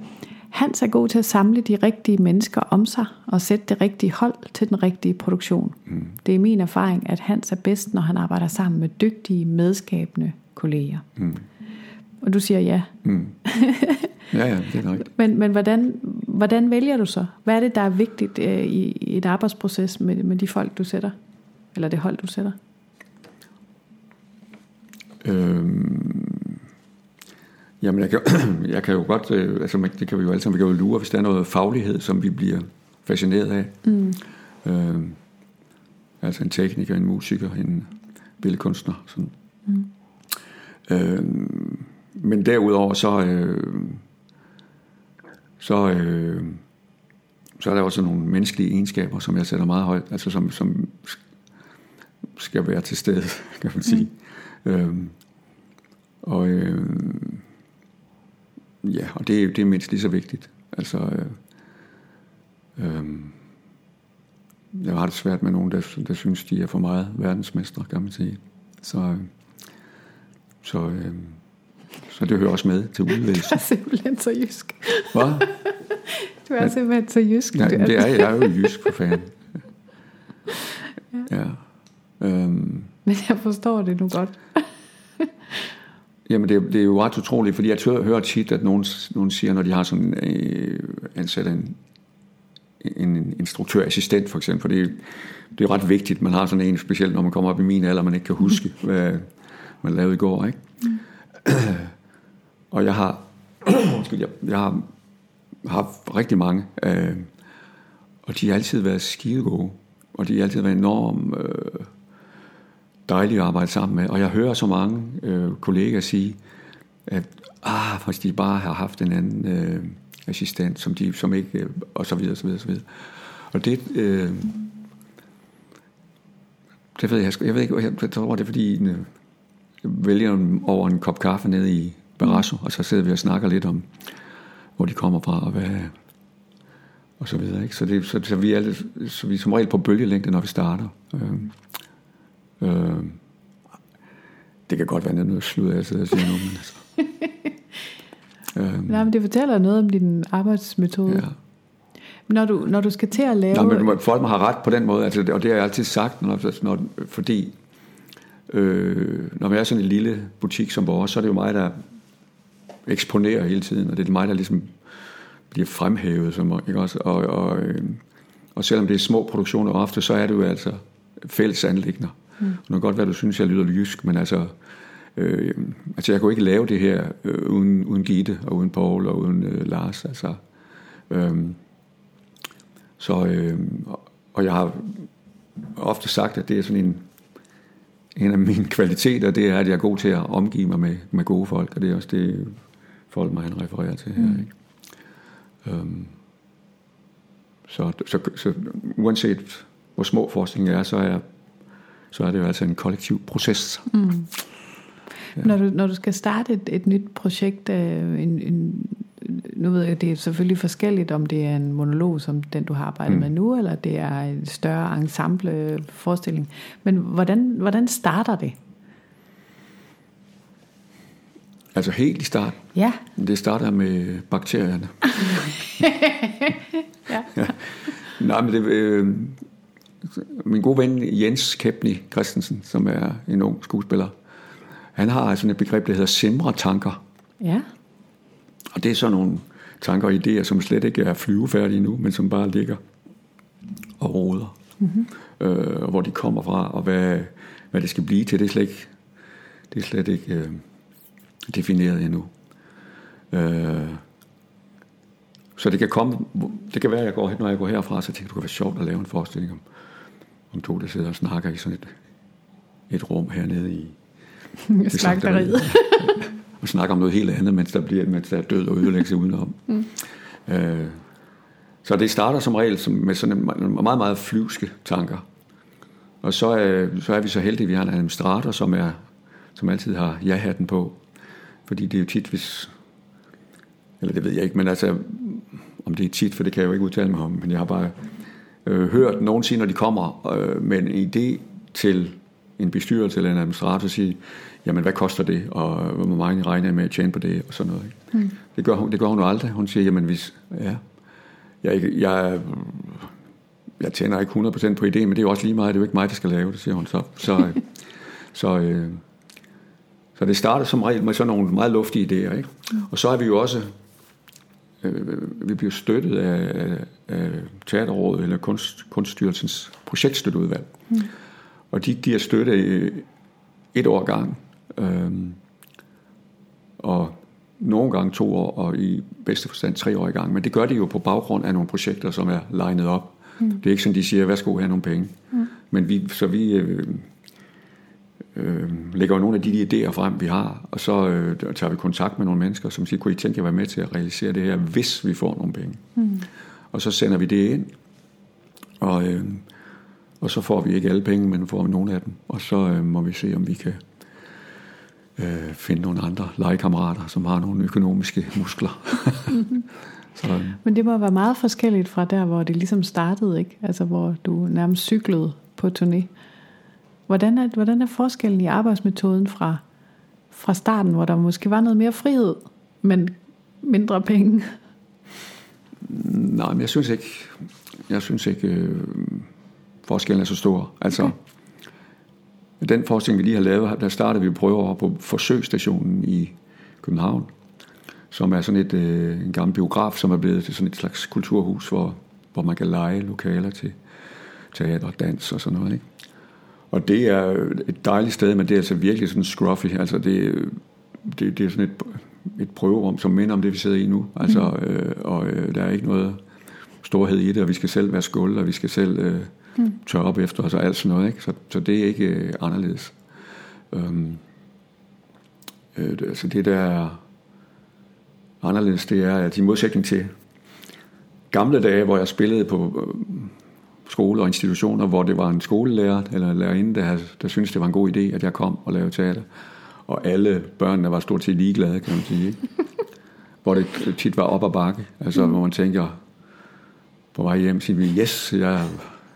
Hans er god til at samle de rigtige mennesker om sig og sætte det rigtige hold til den rigtige produktion. Mm. Det er min erfaring, at Hans er bedst, når han arbejder sammen med dygtige, medskabende kolleger. Mm. Og du siger ja. Mm. Ja, ja, det er rigtigt. Men, men hvordan, hvordan vælger du så? Hvad er det, der er vigtigt øh, i, i et arbejdsproces med, med de folk, du sætter? Eller det hold, du sætter? Øhm, jamen, jeg kan, jeg kan jo godt, øh, altså det kan vi jo alle sammen, vi kan jo lure, hvis der er noget faglighed, som vi bliver fascineret af. Mm. Øhm, altså en tekniker, en musiker, en billedkunstner. Sådan. Mm. Øhm, men derudover så... Øh, så, øh, så er der også nogle menneskelige egenskaber, som jeg sætter meget højt, altså som, som skal være til stede, kan man sige. Mm. Øhm, og øh, ja, og det, det er mindst lige så vigtigt. Altså, øh, øh, jeg har det svært med nogen, der, der synes, de er for meget verdensmestre, kan man sige. Så, øh, så øh, så det hører også med til udvælgelse. Du er simpelthen så jysk. Hvad? Du er ja. simpelthen så jysk. Ja, det er jeg. er jo jysk for fanden. ja. ja. Øhm. Men jeg forstår det nu godt. Jamen det, det er jo ret utroligt, fordi jeg hører tit, at nogen, nogen siger, når de har sådan øh, ansat en, en instruktørassistent for eksempel, for det, det er ret vigtigt, man har sådan en, specielt når man kommer op i min alder, man ikke kan huske, hvad man lavede i går, ikke? Mm. og jeg har, jeg, jeg har haft rigtig mange, øh, og de har altid været skide gode, og de har altid været enormt øh, dejlige at arbejde sammen med. Og jeg hører så mange øh, kollegaer sige, at ah, hvis de bare har haft en anden øh, assistent, som de som ikke, øh, og så videre, så videre, så videre. Og det, øh, det ved jeg, jeg ved ikke, jeg tror, det er fordi, en, vælger over en kop kaffe nede i Barrasso, og så sidder vi og snakker lidt om, hvor de kommer fra, og hvad, og så videre. Ikke? Så, det, så, så, vi er, lidt, så vi er som regel på bølgelængde, når vi starter. Øh, øh, det kan godt være noget slud, jeg sidder og siger nu, men altså. øh, Nej, men det fortæller noget om din arbejdsmetode. Ja. Når du, når du skal til at lave... Nej, men folk må have ret på den måde, altså, og det har jeg altid sagt, når, når, fordi øh, når vi er sådan en lille butik som vores, så er det jo mig, der eksponerer hele tiden, og det er mig, der ligesom bliver fremhævet. Som, ikke også? Og, og, øh, og selvom det er små produktioner ofte, så er det jo altså fælles anlægner. Mm. Det kan godt være, du synes, jeg lyder lysk, men altså, øh, altså jeg kunne ikke lave det her øh, uden, uden Gitte, og uden Paul, og uden øh, Lars. Altså, øh, så, øh, og jeg har ofte sagt, at det er sådan en, en af mine kvaliteter, det er, at jeg er god til at omgive mig med, med gode folk, og det er også det, folk mig han refererer til her. Mm. Ikke? Øhm, så, så, så uanset hvor små forskningen er, så er, så er det jo altså en kollektiv proces. Mm. Ja. Når, du, når du skal starte et, et nyt projekt, øh, en, en, nu ved jeg, det er selvfølgelig forskelligt, om det er en monolog, som den du har arbejdet mm. med nu, eller det er en større ensemble forestilling. Men hvordan, hvordan starter det? Altså helt i start? Ja. Det starter med bakterierne. ja. ja. Nej, men det, øh, min gode ven Jens Kepni Christensen, som er en ung skuespiller, han har sådan et begreb, der hedder simre-tanker. Ja. Og det er sådan nogle tanker og idéer, som slet ikke er flyvefærdige nu, men som bare ligger og roder. Mm-hmm. Øh, hvor de kommer fra, og hvad, hvad det skal blive til, det er slet ikke, det er slet ikke øh, defineret endnu. Øh, så det kan komme, det kan være, at jeg går, når jeg går herfra, så tænker jeg, det kunne være sjovt at lave en forestilling om, om to, der sidder og snakker i sådan et, et rum hernede i slagteriet. og snakker om noget helt andet, mens der, bliver, mens der er død og ødelæggelse udenom. Mm. Øh, så det starter som regel med sådan en meget, meget flyvske tanker. Og så er, så er vi så heldige, at vi har en administrator, som, er, som altid har ja-hatten på. Fordi det er jo tit, hvis... Eller det ved jeg ikke, men altså... Om det er tit, for det kan jeg jo ikke udtale mig om. Men jeg har bare øh, hørt nogen sige, når de kommer øh, med en idé til en bestyrelse eller en administrator, sige, jamen hvad koster det, og hvor mange regner jeg med at tjene på det, og sådan noget. Mm. Det, gør hun, det gør hun jo aldrig. Hun siger, jamen hvis... Ja, jeg, jeg, jeg tjener ikke 100% på ideen, men det er jo også lige meget, det er jo ikke mig, der skal lave det, siger hun så. Så, så, øh, så det starter som regel med sådan nogle meget luftige idéer. Ikke? Mm. Og så er vi jo også, øh, vi bliver støttet af, af, af Teaterrådet eller Kunst, Kunststyrelsens projektstøtteudvalg. Mm. Og de giver støtte i et år gang. Øh, og nogle gange to år, og i bedste forstand tre år i gang. Men det gør de jo på baggrund af nogle projekter, som er legnet op. Mm. Det er ikke sådan, de siger, værsgo, have nogle penge. Mm. Men vi, så vi, øh, øh, lægger jo nogle af de idéer frem, vi har, og så øh, tager vi kontakt med nogle mennesker, som siger, kunne I tænke jer være med til at realisere det her, hvis vi får nogle penge? Mm. Og så sender vi det ind, og, øh, og så får vi ikke alle penge, men får vi nogle af dem, og så øh, må vi se, om vi kan øh, finde nogle andre legekammerater, som har nogle økonomiske muskler. mm-hmm. så, øh. Men det må være meget forskelligt fra der, hvor det ligesom startede, ikke? Altså hvor du nærmest cyklede på turné. Hvordan er, hvordan er forskellen i arbejdsmetoden fra, fra starten, hvor der måske var noget mere frihed, men mindre penge? Nej, men jeg synes ikke, jeg synes ikke, øh, forskellen er så stor. Altså, okay. den forskning, vi lige har lavet, der startede vi prøver på forsøgsstationen i København, som er sådan et, øh, en gammel biograf, som er blevet til sådan et slags kulturhus, hvor, hvor man kan lege lokaler til teater, dans og sådan noget. Ikke? Og det er et dejligt sted, men det er altså virkelig sådan scruffy. Altså det, det, det er sådan et, et prøverum, som minder om det, vi sidder i nu. Altså, mm. øh, og øh, der er ikke noget storhed i det, og vi skal selv være skuld, og vi skal selv øh, mm. tørre op efter os og alt sådan noget. Ikke? Så, så det er ikke øh, anderledes. Øhm, øh, det- altså det der er anderledes, det er, at i modsætning til gamle dage, hvor jeg spillede på øh, skoler og institutioner, hvor det var en skolelærer eller lærerinde, der, der syntes, det var en god idé, at jeg kom og lavede teater. Og alle børnene var stort set ligeglade, kan man sige. Ikke? hvor det tit var op ad bakke. Altså, hvor man tænker, på vej hjem, siger vi, yes, jeg,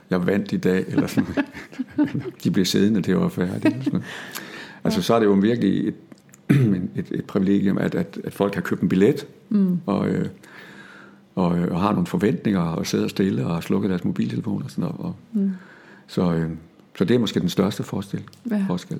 jeg vandt i dag, eller sådan De bliver siddende, det var færdigt. Eller sådan. Altså, så er det jo virkelig et, et, et privilegium, at, at, at folk har købt en billet, mm. og, øh, og, øh, og har nogle forventninger, og sidder stille og har slukket deres mobiltelefoner og sådan noget. Og, mm. så, øh, så det er måske den største forskel. Ja. forskel.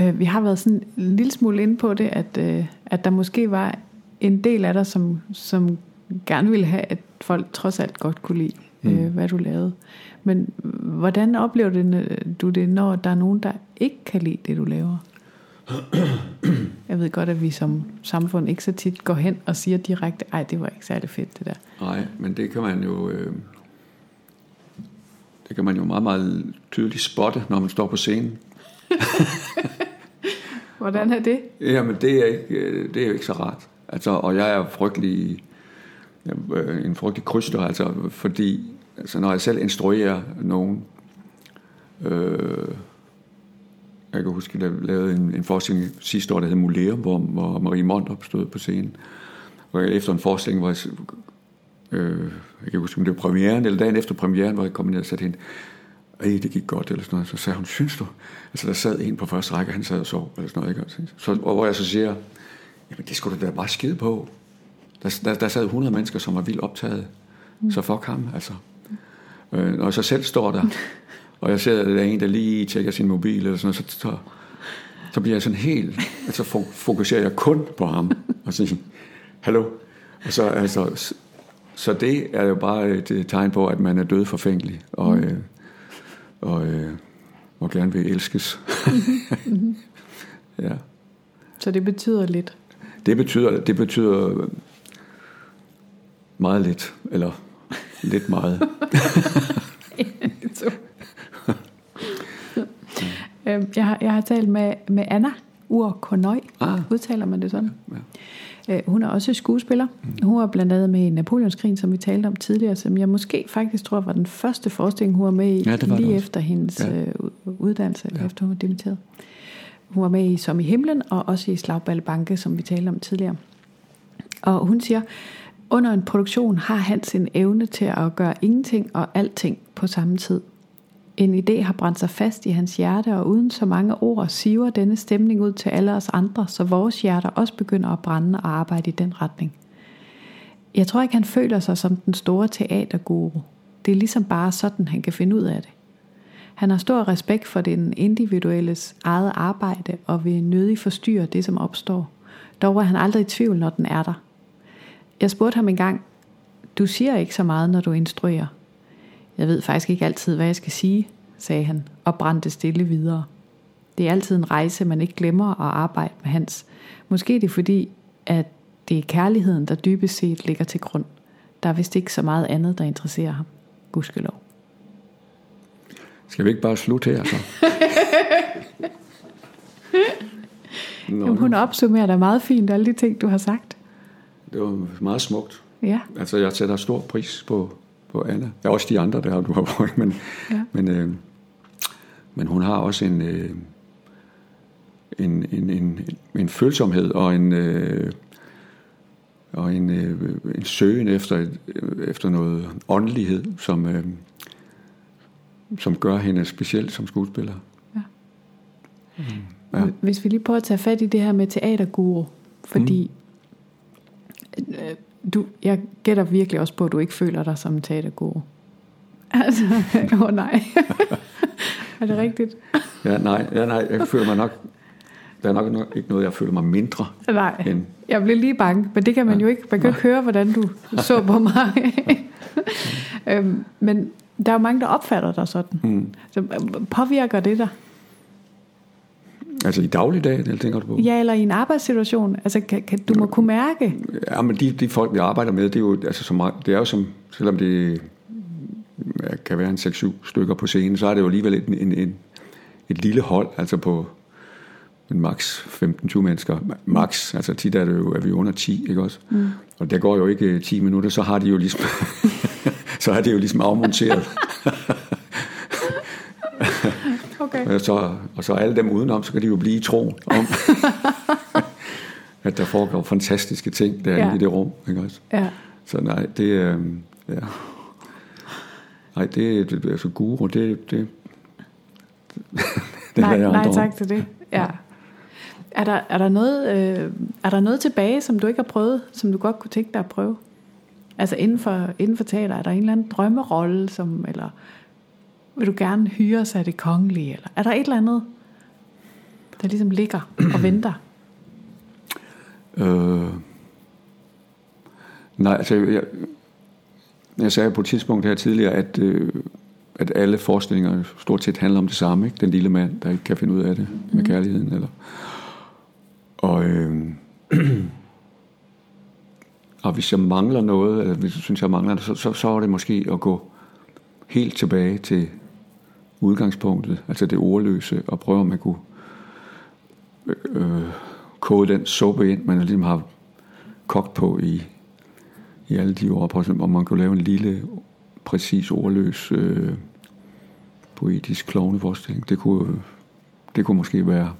Øh, vi har været sådan en lille smule inde på det, at, øh, at der måske var en del af dig, som, som gerne ville have, at folk trods alt godt kunne lide, mm. øh, hvad du lavede. Men hvordan oplever du det, du det, når der er nogen, der ikke kan lide det, du laver? Jeg ved godt, at vi som samfund ikke så tit går hen og siger direkte, ej, det var ikke særlig fedt, det der. Nej, men det kan man jo... Øh, det kan man jo meget, meget tydeligt spotte, når man står på scenen. Hvordan er det? Jamen, det er, ikke, øh, det er jo ikke så rart. Altså, og jeg er frygtelig, øh, en frygtelig kryster, altså, fordi altså, når jeg selv instruerer nogen, øh, jeg kan huske, at jeg lavede en, en forestilling sidste år, der hed Muleum, hvor, hvor Marie Mondrup stod på scenen. Og efter en forestilling, hvor jeg, øh, jeg kan huske, om det var premieren, eller dagen efter premieren, hvor jeg kom ned og satte hende, ej, det gik godt, eller sådan noget. Så sagde hun, synes du? Altså, der sad en på første række, han sad og sov, eller sådan noget, ikke? Så, og hvor jeg så siger, jamen, det skulle du da bare skide på. Der, der, der sad 100 mennesker, som var vildt optaget. Mm. Så fuck ham, altså. Øh, når jeg så selv står der, og jeg ser, at der er en, der lige tjekker sin mobil, eller sådan noget, så, så, så bliver jeg sådan helt, altså fo- fokuserer jeg kun på ham, og siger, hallo. Og så, altså, så det er jo bare et øh, tegn på, at man er død forfængelig, og, øh, og, øh, og gerne vil elskes. ja. Så det betyder lidt. Det betyder, det betyder meget lidt, eller lidt meget. Øhm, Jeg har, jeg har talt med, med Anna Ur Kornøj. Ah. Udtaler man det sådan? Ja. Øh, Hun er også skuespiller. Hun var blandt andet med i Napoleonskrigen, som vi talte om tidligere, som jeg måske faktisk tror var den første forestilling, hun var med i, Ja, det det lige også. efter hendes Ja. ja. uddannelse, eller efter hun var dimitteret. Hun var med i Som i himlen, og også i Slagballe Banke, som vi talte om tidligere. Og hun siger, under en produktion har Hans en evne til at gøre ingenting og alting på samme tid. En idé har brændt sig fast i hans hjerte, og uden så mange ord siver denne stemning ud til alle os andre, så vores hjerter også begynder at brænde og arbejde i den retning. Jeg tror ikke, han føler sig som den store teaterguru. Det er ligesom bare sådan, han kan finde ud af det. Han har stor respekt for den individuelles eget arbejde og vil nødig forstyrre det, som opstår. Dog er han aldrig i tvivl, når den er der. Jeg spurgte ham engang, du siger ikke så meget, når du instruerer. Jeg ved faktisk ikke altid, hvad jeg skal sige, sagde han og brændte stille videre. Det er altid en rejse, man ikke glemmer at arbejde med Hans. Måske er det fordi, at det er kærligheden, der dybest set ligger til grund. Der er vist ikke så meget andet, der interesserer ham. Gudskelov. Skal vi ikke bare slutte her, så? Nå, Jamen, hun opsummerer da meget fint alle de ting, du har sagt. det var meget smukt. Ja, Altså, jeg sætter stor pris på, på Anna. Er også de andre, der du har brugt, men, Ja. men, øh, men hun har også en, øh, en, en, en, en følsomhed og en, øh, og en, øh, en søgen efter, et- efter noget åndelighed, som, øh, som gør hende speciel som skuespiller. Ja. Ja. Hvis vi lige prøver at tage fat i det her med teaterguru, fordi mm. Du, jeg gætter virkelig også på, at du ikke føler dig som en teaterguru. Altså, åh oh, nej. er det rigtigt? Ja, nej, ja, nej, jeg føler mig nok... Der er nok ikke noget, jeg føler mig mindre Nej, end... jeg blev lige bange, men det kan man jo ikke. Man kan jo ikke høre, hvordan du så på mig. øhm, men der er jo mange, der opfatter dig sådan. Mm. Så øh, påvirker det dig? Altså i dagligdagen, eller tænker du på? Ja, eller i en arbejdssituation? Altså, kan, kan, du må kunne mærke, Ja, men de, de folk, vi arbejder med, det er jo, altså, som, det er jo som, selvom det ja, kan være en 6-7 stykker på scenen, så er det jo alligevel en, en, en, et lille hold, altså på en max 15-20 mennesker, max, altså tit er, det jo, er vi under 10, ikke også? Mm. Og der går jo ikke 10 minutter, så har de jo ligesom, så er det jo ligesom afmonteret. Okay. Og så, og så alle dem udenom, så kan de jo blive i tro om, at der foregår fantastiske ting der Ja. i det rum. Ikke også? Ja. Så nej, det er... Ja. Nej, det, det altså guru, det... det det nej, jeg nej tak til det. Ja. Er der, er, der noget, øh, er der noget tilbage, som du ikke har prøvet, som du godt kunne tænke dig at prøve? Altså inden for, inden for teater, er der en eller anden drømmerolle, som, eller vil du gerne hyre sig af det kongelige? Eller er der et eller andet, der ligesom ligger og venter? Øh, nej, altså... Jeg, jeg sagde på et tidspunkt her tidligere, at, øh, at alle forestillinger stort set handler om det samme. Ikke? Den lille mand, der ikke kan finde ud af det med kærligheden. Eller. Og, øh, og hvis jeg mangler noget, eller hvis jeg synes, jeg mangler det, så, så, så er det måske at gå helt tilbage til udgangspunktet, altså det ordløse, og prøve, om man kunne øh, koge den suppe ind, man ligesom har kogt på i, i alle de år, på, om man kunne lave en lille, præcis ordløs øh, poetisk klovneforestilling. Det kunne, det kunne måske være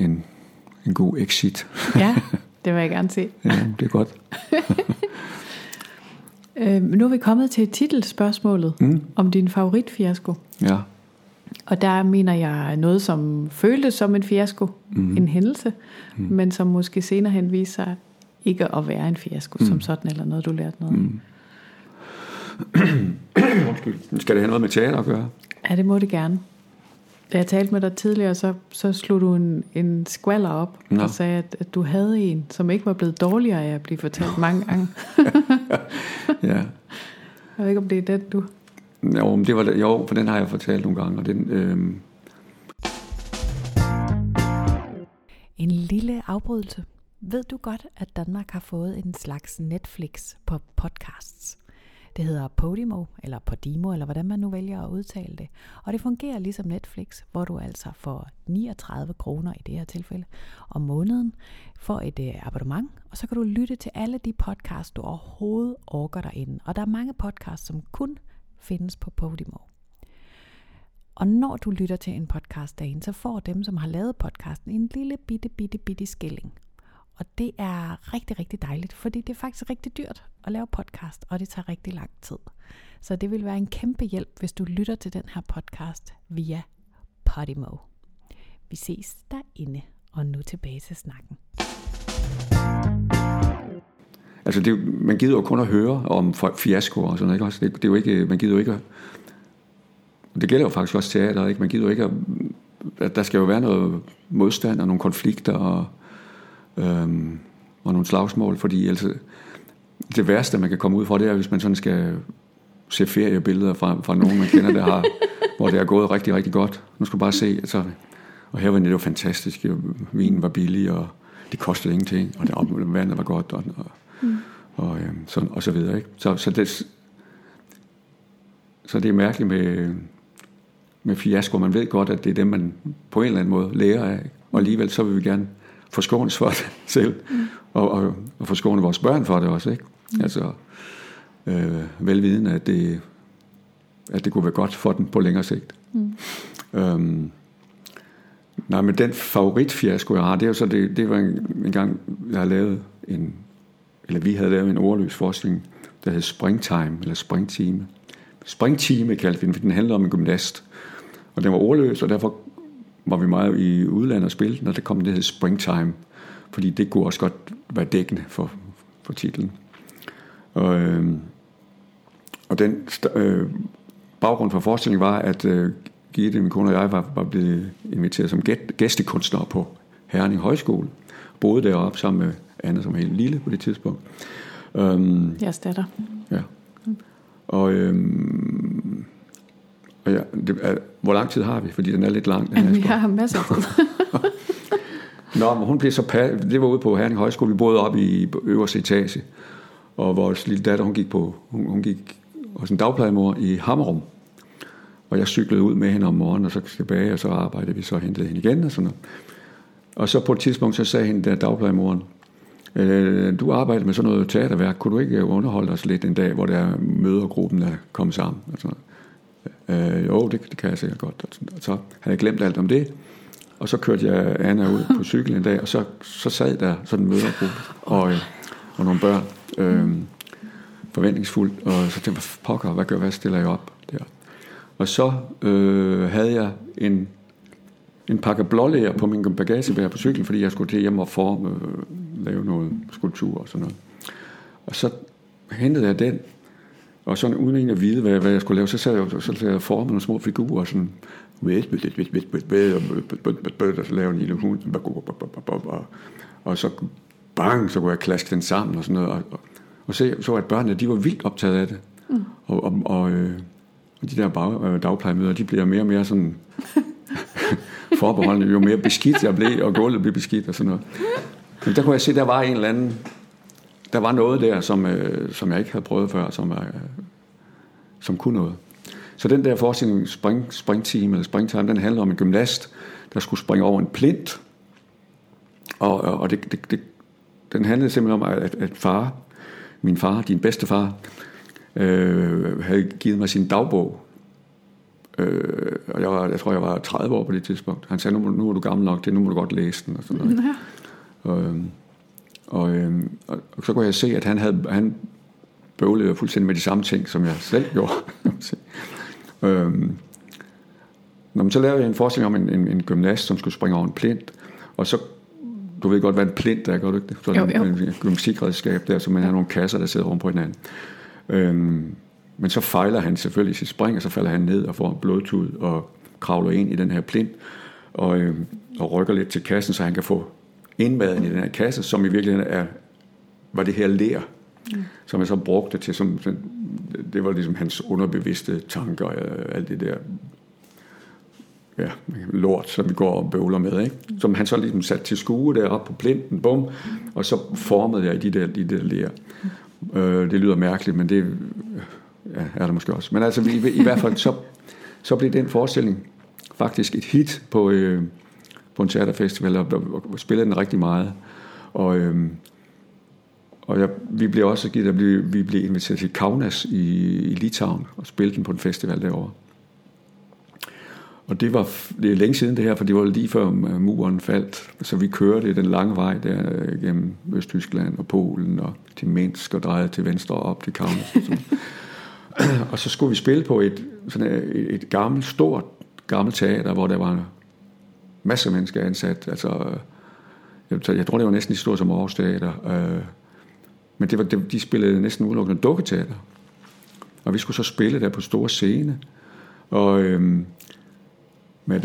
en, en god exit. Ja, det vil jeg gerne se. ja, det er godt. Øh, nu er vi kommet til titelspørgsmålet mm. om din favoritfiasko. Ja. Og der mener jeg noget, som føltes som en fiasko, mm. en hændelse, mm. men som måske senere hen viser sig ikke at være en fiasko mm. som sådan, eller noget, du lærte noget mm. Undskyld. Skal det have noget med teater at gøre? Ja, det må det gerne. Da jeg talte med dig tidligere, så, så slog du en, en skvalder op Nå. og sagde, at, at du havde en, som ikke var blevet dårligere af at blive fortalt mange gange. Ja. Jeg ved ikke, om det er den, du... Jo, men det var, det- jo, for den har jeg fortalt nogle gange, og den, øh, En lille afbrydelse. Ved du godt, at Danmark har fået en slags Netflix på podcasts? Det hedder Podimo, eller Podimo, eller hvordan man nu vælger at udtale det. Og det fungerer ligesom Netflix, hvor du altså får 39 kroner i det her tilfælde om måneden for et øh, abonnement, og så kan du lytte til alle de podcasts, du overhovedet orker derinde. Og der er mange podcasts, som kun findes på Podimo. Og når du lytter til en podcast derinde, så får dem, som har lavet podcasten, en lille bitte, bitte, bitte skilling. Og det er rigtig, rigtig dejligt, fordi det er faktisk rigtig dyrt at lave podcast, og det tager rigtig lang tid. Så det vil være en kæmpe hjælp, hvis du lytter til den her podcast via Podimo. Vi ses derinde, og nu tilbage til snakken. altså det, man gider jo kun at høre om fiaskoer og sådan noget, ikke også? Det, det er jo ikke, man gider jo ikke at, det gælder jo faktisk også teater, ikke? Man gider jo ikke at, at der skal jo være noget modstand og nogle konflikter og, øhm, og nogle slagsmål, fordi altså, det værste, man kan komme ud fra, det er, hvis man sådan skal se feriebilleder fra, fra nogen, man kender, der har, hvor det er gået rigtig, rigtig godt. Nu skal du bare se, altså, og her var det jo fantastisk. Vinen var billig, og det kostede ingenting, og det, og vandet var godt, og, og, mm. og, øh, så, og så videre. Ikke? Så, så, det, så det er mærkeligt med, med fiasko. Man ved godt, at det er dem, man på en eller anden måde lærer af. Og alligevel så vil vi gerne forskånes for det selv, mm. og, og, og forskåne vores børn for det også. Ikke? Mm. Altså, øh, velvidende, at det, at det kunne være godt for den på længere sigt. Mm. Øhm, nej, men den favoritfiasko, jeg har, det er jo så, det, det var en, en gang, jeg har lavet en, eller vi havde lavet en ordløs forskning, der hed Springtime, eller Springtime. Springtime kaldte vi den, for den handlede om en gymnast. Og den var ordløs, og derfor var vi meget i udlandet og spille og der kom det, hed Springtime. Fordi det kunne også godt være dækkende for, for titlen. Og, øh, og den øh, baggrund for forestillingen var, at øh, Gitte, min kone og jeg, var, var blevet inviteret som gæt, gæstekunstnere på Herning Højskole. Boede deroppe sammen med Anne, som helt lille på det tidspunkt. Um, Jeres datter. ja. Og, øhm, og ja, det er, hvor lang tid har vi? Fordi den er lidt lang. Den her Jamen, vi har masser af tid. Nå, men hun blev så pa- det var ude på Herning Højskole, vi boede oppe i øverste etage, og vores lille datter, hun gik på, hun, hun gik hos en dagplejemor i Hammerum. Og jeg cyklede ud med hende om morgenen, og så tilbage, og så arbejdede vi så hentede hende igen og sådan noget. Og så på et tidspunkt, så sagde hende der dagplejemoren, øh, du arbejder med sådan noget teaterværk, kunne du ikke underholde os lidt en dag, hvor der mødergruppen er kommet sammen? Og sådan noget. Øh, jo, det, det kan jeg sikkert godt. Og så havde jeg glemt alt om det. Og så kørte jeg Anna ud på cykel en dag, og så, så sad der sådan en mødergruppe og, øh, og nogle børn. Øh, forventningsfuldt, og så tænkte jeg, pokker, hvad gør hvad stiller jeg op der? Og så øh, havde jeg en, en pakke blålæger på min bagagebær på cyklen, fordi jeg skulle til hjem og forme, øh, lave noget skulptur og sådan noget. Og så hentede jeg den, og sådan uden egentlig at vide, hvad, hvad jeg skulle lave, så sad jeg, så sad jeg formet nogle små figurer, sådan, og så lavede en lille hund, og så bang, så kunne jeg klaske den sammen og sådan noget, og, og se, så at børnene, de var vildt optaget af det. Mm. Og, og, og, øh, og de der bag, øh, dagplejemøder, de bliver mere og mere sådan forbeholdende, jo mere beskidt jeg blev, og gulvet blev beskidt og sådan noget. Men der kunne jeg se, der var en eller anden, der var noget der, som, øh, som jeg ikke havde prøvet før, som, øh, som kunne noget. Så den der forestilling, spring, springteam eller springtime, den handler om en gymnast, der skulle springe over en plint. Og, og det, det, det, den handlede simpelthen om, at, at far, min far, din bedste far, øh, havde givet mig sin dagbog. Øh, og jeg, var, jeg tror, jeg var 30 år på det tidspunkt. Han sagde, nu, nu er du gammel nok det, nu må du godt læse den. Og, sådan noget. Ja. Øhm, og, øh, og, og så kunne jeg se, at han havde han bøvlede fuldstændig med de samme ting, som jeg selv gjorde. øhm, når man så lavede jeg en forestilling om en, en, en gymnast, som skulle springe over en plint, og så du ved godt, hvad en plint er, gør du ikke det? Jo, jo. en gymnastikredskab der, så man har nogle kasser, der sidder rundt på hinanden. Øhm, men så fejler han selvfølgelig sit spring, og så falder han ned og får en blodtud og kravler ind i den her plint, og, øhm, og rykker lidt til kassen, så han kan få indmaden i den her kasse, som i virkeligheden er, var det her lær, mm. som jeg så brugte til, som, det var ligesom hans underbevidste tanker, og alt det der ja, lort, som vi går og bøvler med, ikke? som han så ligesom satte til skue deroppe på plinten, bum, og så formede jeg i de der, de der lær. Øh, det lyder mærkeligt, men det ja, er det måske også. Men altså, i, i hvert fald, så, så blev den forestilling faktisk et hit på, øh, på en teaterfestival, og, og, og spillede den rigtig meget. Og, øhm, og jeg, vi blev også givet, at vi, vi blev inviteret til Kaunas i, i Litauen og spille den på en festival derovre. Og det var det er længe siden det her, for det var lige før øh, muren faldt. Så vi kørte den lange vej der øh, gennem Østtyskland og Polen og til Minsk og drejede til venstre op til Kaunas. Og, og så skulle vi spille på et, sådan øh, et, et gammelt, stort gammelt teater, hvor der var masser af mennesker ansat. Altså, øh, jeg, jeg tror, det var næsten lige stort som Aarhus Teater. Øh, men det var, de spillede næsten udelukkende dukketeater. Og vi skulle så spille der på store scene. Og øhm, med,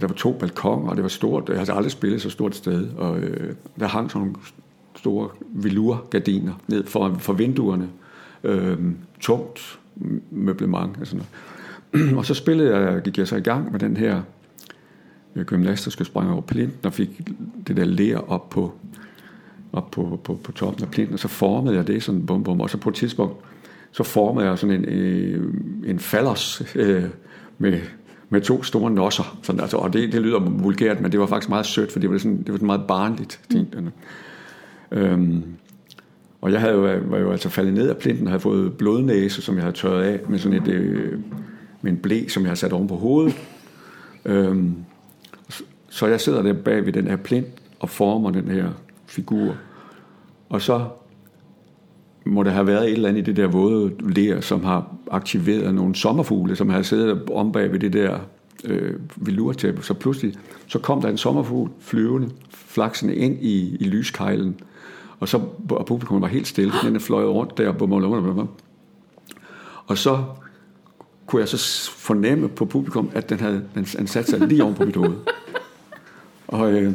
der var to balkoner, og det var stort. Jeg havde aldrig spillet så stort sted. Og øh, der hang sådan nogle store velurgardiner ned for, for vinduerne. Øhm, tungt møblement og sådan noget. og så spillede jeg, gik jeg så i gang med den her øh, gymnast, der skulle springe over plinten, og fik det der ler op på, op på, på, på toppen af plinten, og så formede jeg det sådan bum bum, og så på et tidspunkt, så formede jeg sådan en, øh, en fallers øh, med med to store nosser. Sådan, altså, og det, det lyder vulgært, men det var faktisk meget sødt, for det var sådan, det var sådan meget barnligt ting. Mm. Øhm, og jeg havde jo, var jo altså faldet ned af plinten og havde fået blodnæse, som jeg havde tørret af med sådan et, øh, med en blæ, som jeg havde sat oven på hovedet. Øhm, så jeg sidder der bag ved den her plint og former den her figur. Og så må der have været et eller andet i det der våde ler, som har aktiveret nogle sommerfugle, som har siddet om bag ved det der øh, velurtæppe. Så pludselig så kom der en sommerfugl flyvende, flaksende ind i, i lyskejlen, og så og publikum var helt stille, den fløj rundt der, bum, bum, bum, og så kunne jeg så fornemme på publikum, at den havde den, den sat sig lige oven på mit hoved. Og, øh,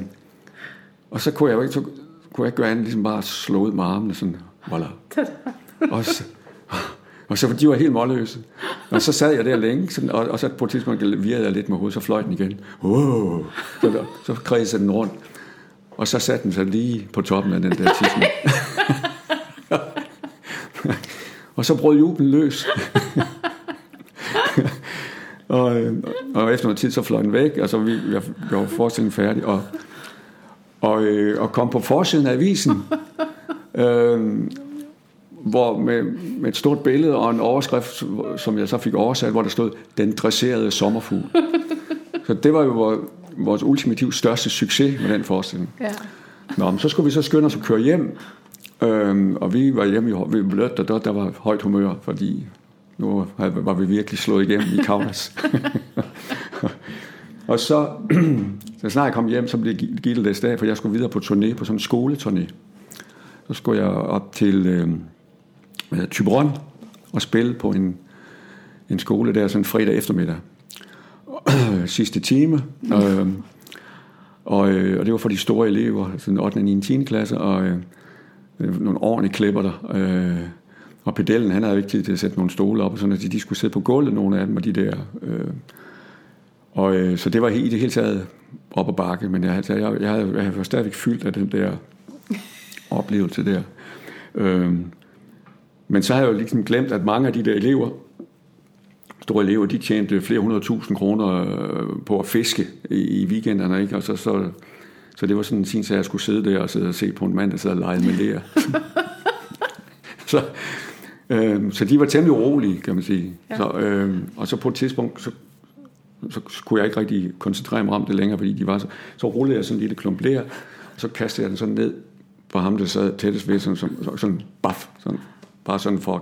og så kunne jeg jo ikke, så kunne jeg ikke gøre andet, ligesom bare slå ud med armene sådan, Voila. og, så, og så de var helt målløse. Og så sad jeg der længe, sådan, og, og så på et tidspunkt virrede jeg lidt med hovedet, så fløj den igen. Wow. Så, der, så kredsede den rundt. Og så satte den sig lige på toppen af den der tidsmand. og så brød jubelen løs. Og, øh, og efter noget tid, så fløj den væk, og så vi, vi var forestillingen færdig, og, og, øh, og kom på forsiden af avisen, øh, hvor med, med et stort billede og en overskrift, som jeg så fik oversat, hvor der stod, den dresserede sommerfugl. så det var jo vores, ultimativt største succes med den forestilling. Ja. Nå, men så skulle vi så skynde os at køre hjem, øhm, og vi var hjemme i ved Blødt, og der, der var højt humør, fordi nu var vi virkelig slået igennem i Kaunas. og så, så snart jeg kom hjem, så blev Gitte læst af, for jeg skulle videre på turné, på sådan en skoleturné. Så skulle jeg op til øh, Tyberon og spille på en, en skole der sådan fredag eftermiddag. Sidste time. Øh, og, øh, og det var for de store elever, sådan 8. og 9. 10. klasse, og øh, nogle ordentlige klipper der. Øh, og pedellen, han havde ikke tid til at sætte nogle stole op, og sådan, at de, de skulle sidde på gulvet, nogle af dem, og de der... Øh, og øh, så det var i det hele taget op og bakke, men jeg, altså, jeg, jeg, jeg, jeg var stadigvæk fyldt af den der oplevelse der. Øh, men så har jeg jo ligesom glemt, at mange af de der elever, store elever, de tjente flere hundrede tusind kroner øh, på at fiske i, i weekenderne, ikke? Og så, så, så det var sådan en sin at jeg skulle sidde der og sidde og se på en mand, der sad og legede med lærer. så, øh, så de var temmelig urolige, kan man sige. Ja. Så, øh, og så på et tidspunkt, så, så kunne jeg ikke rigtig koncentrere mig om det længere, fordi de var så, så rullede jeg sådan en lille klump lær, og så kastede jeg den sådan ned på ham, der sad tættest ved, sådan, sådan, sådan baf, sådan, bare sådan for at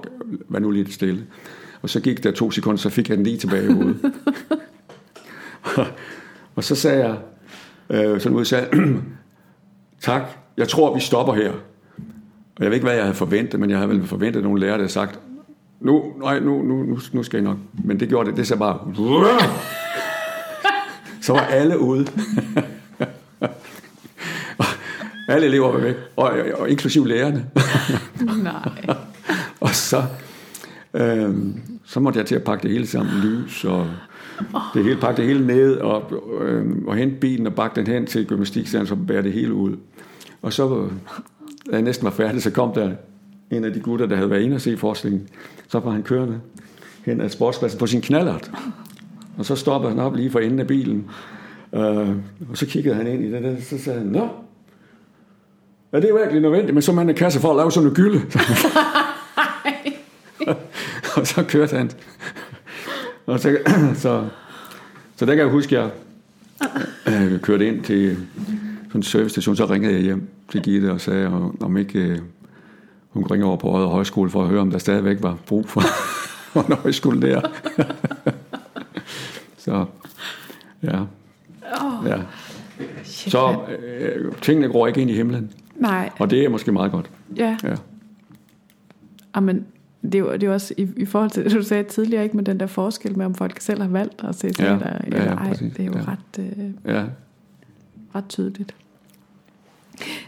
være nu lidt stille. Og så gik der to sekunder, så fik jeg den lige tilbage i hovedet. og så sagde jeg, øh, sådan ud, sagde, tak, jeg tror, vi stopper her. Og jeg ved ikke, hvad jeg havde forventet, men jeg havde vel forventet, at nogle lærere havde sagt, nu, nej, nu, nu, nu, nu skal jeg nok. Men det gjorde det, det sagde bare, så var alle ude. alle elever var væk, og, og, og inklusiv lærerne. Nej. og så, øh, så måtte jeg til at pakke det hele sammen, lys og det hele, pakke det hele ned og, øh, og hente bilen og bakke den hen til gymnastikstanden, så bære det hele ud. Og så, da jeg næsten var færdig, så kom der en af de gutter, der havde været inde og se forestillingen. Så var han kørende hen ad sportspladsen på sin knallert. Og så stoppede han op lige for enden af bilen. Øh, og så kiggede han ind i det der, så sagde han, Nå, ja, det er virkelig nødvendigt, men så man en kasse for at lave sådan en gylde. og så kørte han. Og så, så, så der kan jeg huske, at jeg øh, kørte ind til sådan en servicestation, så ringede jeg hjem til Gitte og sagde, om ikke øh, hun ringer over på Røde Højskole for at høre, om der stadigvæk var brug for, for en højskole der. så, ja. Oh, ja. shit, Så øh, tingene går ikke ind i himlen, Nej, og det er måske meget godt. ja. Ja. Amen, det er jo det er jo også i, i forhold til det, du sagde tidligere, ikke med den der forskel med, om folk selv har valgt at se teater, ja, eller ej. præcis. Det er jo Ja. ret, øh, ja. ret tydeligt.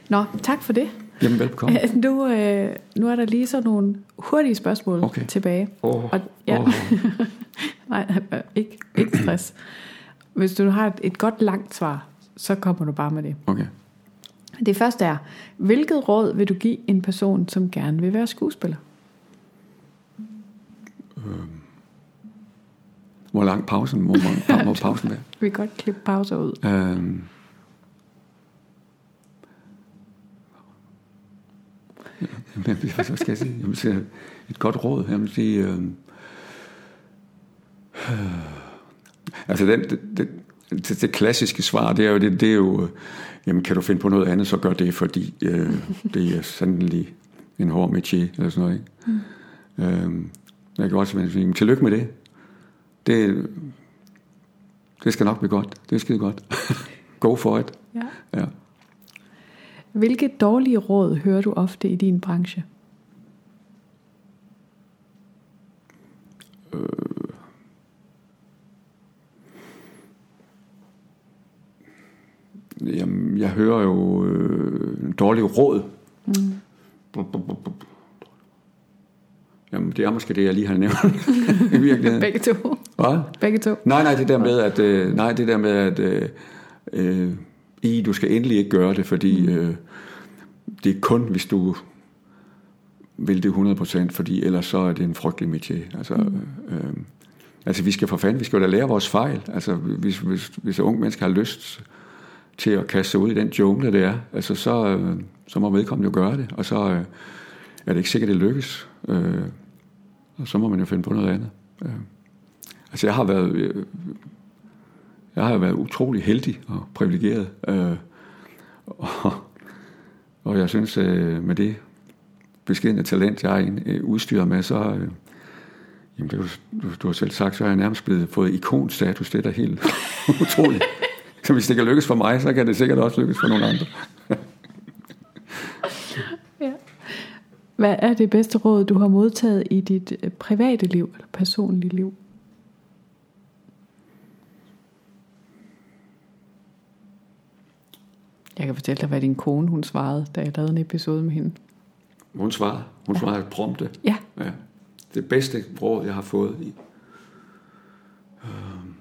Nå, tak for det. Jamen velkommen. Nu, øh, nu er der lige så nogle hurtige spørgsmål Okay. tilbage. Oh, Og, ja. oh. Nej, øh, ikke, ikke stress. Hvis du har et, et godt langt svar, så kommer du bare med det. Okay. Det første er, hvilket råd vil du give en person, som gerne vil være skuespiller? Hvor lang pausen må, må, må pausen være? Vi kan godt klippe pauser ud. Øhm. Jamen, hvad skal jeg sige? Jeg vil sige et godt råd. Jeg vil sige, øhm. altså den, det, det, det, klassiske svar, det er jo, det, det er jo øh, jamen kan du finde på noget andet, så gør det, fordi øh, det er sandelig en hård métier, eller sådan noget. Ikke? Mm. Øhm, jeg kan også sige, tillykke med det. Det, det skal nok blive godt. Det er skide godt. Go for it. Ja. Ja. Hvilke dårlige råd hører du ofte i din branche? Jamen, jeg hører jo øh, dårlige råd. Mm. Jamen, det er måske det, jeg lige har nævnt. I virkeligheden. Begge to. Hvad? Begge to. Nej, nej, det der med, at, øh, nej, det der med, at øh, øh, I, du skal endelig ikke gøre det, fordi øh, det er kun, hvis du vil det 100%, fordi ellers så er det en frygtelig métier. Altså, mm. øh, altså vi skal for fanden, vi skal da lære vores fejl. Altså hvis, hvis, hvis unge mennesker har lyst til at kaste sig ud i den jungle, det er, altså så, øh, så må vedkommende jo gøre det, og så øh, er det ikke sikkert, det lykkes. Øh, og så må man jo finde på noget andet. Øh. Altså jeg har været, øh, jeg har været utrolig heldig og privilegeret, øh, og, og jeg synes, øh, med det beskedende talent, jeg er øh, udstyret med, så... Øh, jamen, det, du, du har selv sagt, så har jeg nærmest blevet fået ikonstatus. Det er da helt utroligt. Så hvis det kan lykkes for mig, så kan det sikkert også lykkes for nogle andre. ja. Hvad er det bedste råd, du har modtaget i dit øh, private liv, eller personlige liv? Jeg kan fortælle dig, hvad din kone hun svarede, da jeg lavede en episode med hende. Hun svarede. Hun ja. svarede prompte. Ja. ja. Det bedste råd, jeg har fået i. Øhm.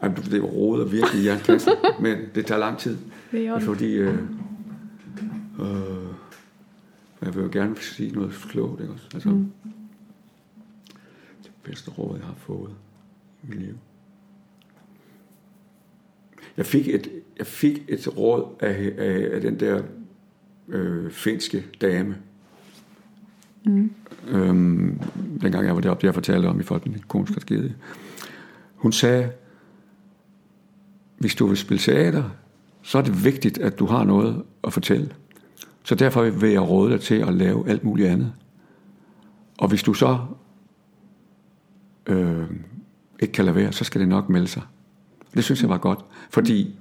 Ej, det råder virkelig i jernkassen, men det tager lang tid. Det er fordi øh, øh, jeg vil jo gerne sige noget klogt, ikke også? Altså, mm. det bedste råd, jeg har fået i mit liv. Jeg fik et, jeg fik et råd af, af, af den der øh, finske dame. Mm. Øhm, dengang jeg var deroppe, jeg fortalte om i folk med konsk tragedie. Hun sagde, hvis du vil spille teater, så er det vigtigt, at du har noget at fortælle. Så derfor vil jeg råde dig til at lave alt muligt andet. Og hvis du så øh, ikke kan lade være, så skal det nok melde sig. Det synes jeg var godt, fordi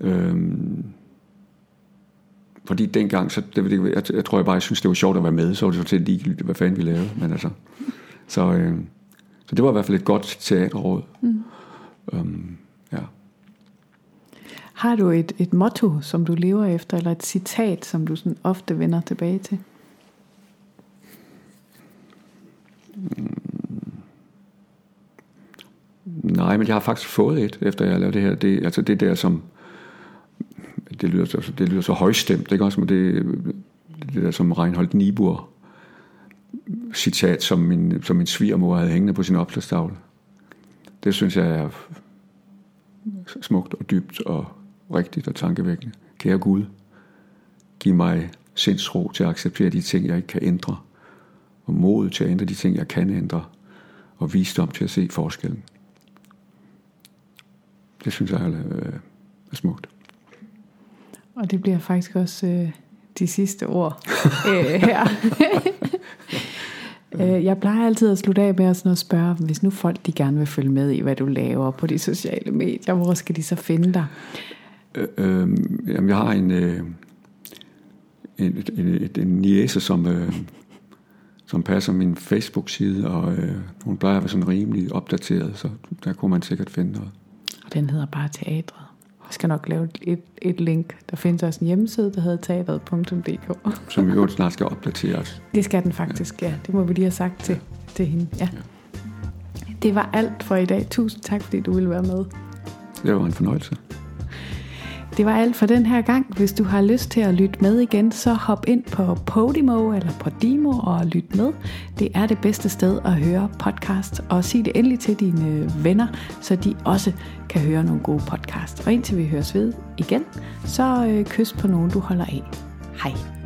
øhm, fordi dengang, så det, jeg, jeg tror jeg bare, jeg synes, det var sjovt at være med, så var det så til ligegyldigt, hvad fanden vi lavede, men altså, så, øh, så det var i hvert fald et godt teaterråd. Mm. Øhm, ja. Har du et, et motto, som du lever efter, eller et citat, som du sådan ofte vender tilbage til? Nej, men jeg har faktisk fået et, efter jeg lavede det her. Det, altså det der, som... Det lyder så, det lyder så højstemt, ikke også? Men det, det der, som Reinhold Niebuhr citat, som min, som min svigermor havde hængende på sin opslagstavle. Det synes jeg er smukt og dybt og rigtigt og tankevækkende. Kære Gud, giv mig sindsro til at acceptere de ting, jeg ikke kan ændre, og mod til at ændre de ting, jeg kan ændre, og visdom til at se forskellen. Det synes jeg er, øh, er smukt. Og det bliver faktisk også øh, de sidste ord øh, her. øh, jeg plejer altid at slutte af med at, sådan at spørge, hvis nu folk de gerne vil følge med i, hvad du laver på de sociale medier, hvor skal de så finde dig? Øh, øh, jamen, jeg har en, øh, en, en, en, en niece, som, øh, som passer min Facebook-side, og øh, hun plejer at være sådan rimelig opdateret, så der kunne man sikkert finde noget. Den hedder bare Teatret. Jeg skal nok lave et, et link. Der findes også en hjemmeside, der hedder teatret.dk. Som jo snart skal opdateres. Det skal den faktisk, ja. ja. Det må vi lige have sagt til, til hende. Ja. ja. Det var alt for i dag. Tusind tak, fordi du ville være med. Det var en fornøjelse. Det var alt for den her gang. Hvis du har lyst til at lytte med igen, så hop ind på Podimo eller på Dimo og lyt med. Det er det bedste sted at høre podcast. Og sig det endelig til dine venner, så de også kan høre nogle gode podcast. Og indtil vi høres ved igen, så øh, kys på nogen, du holder af. Hej.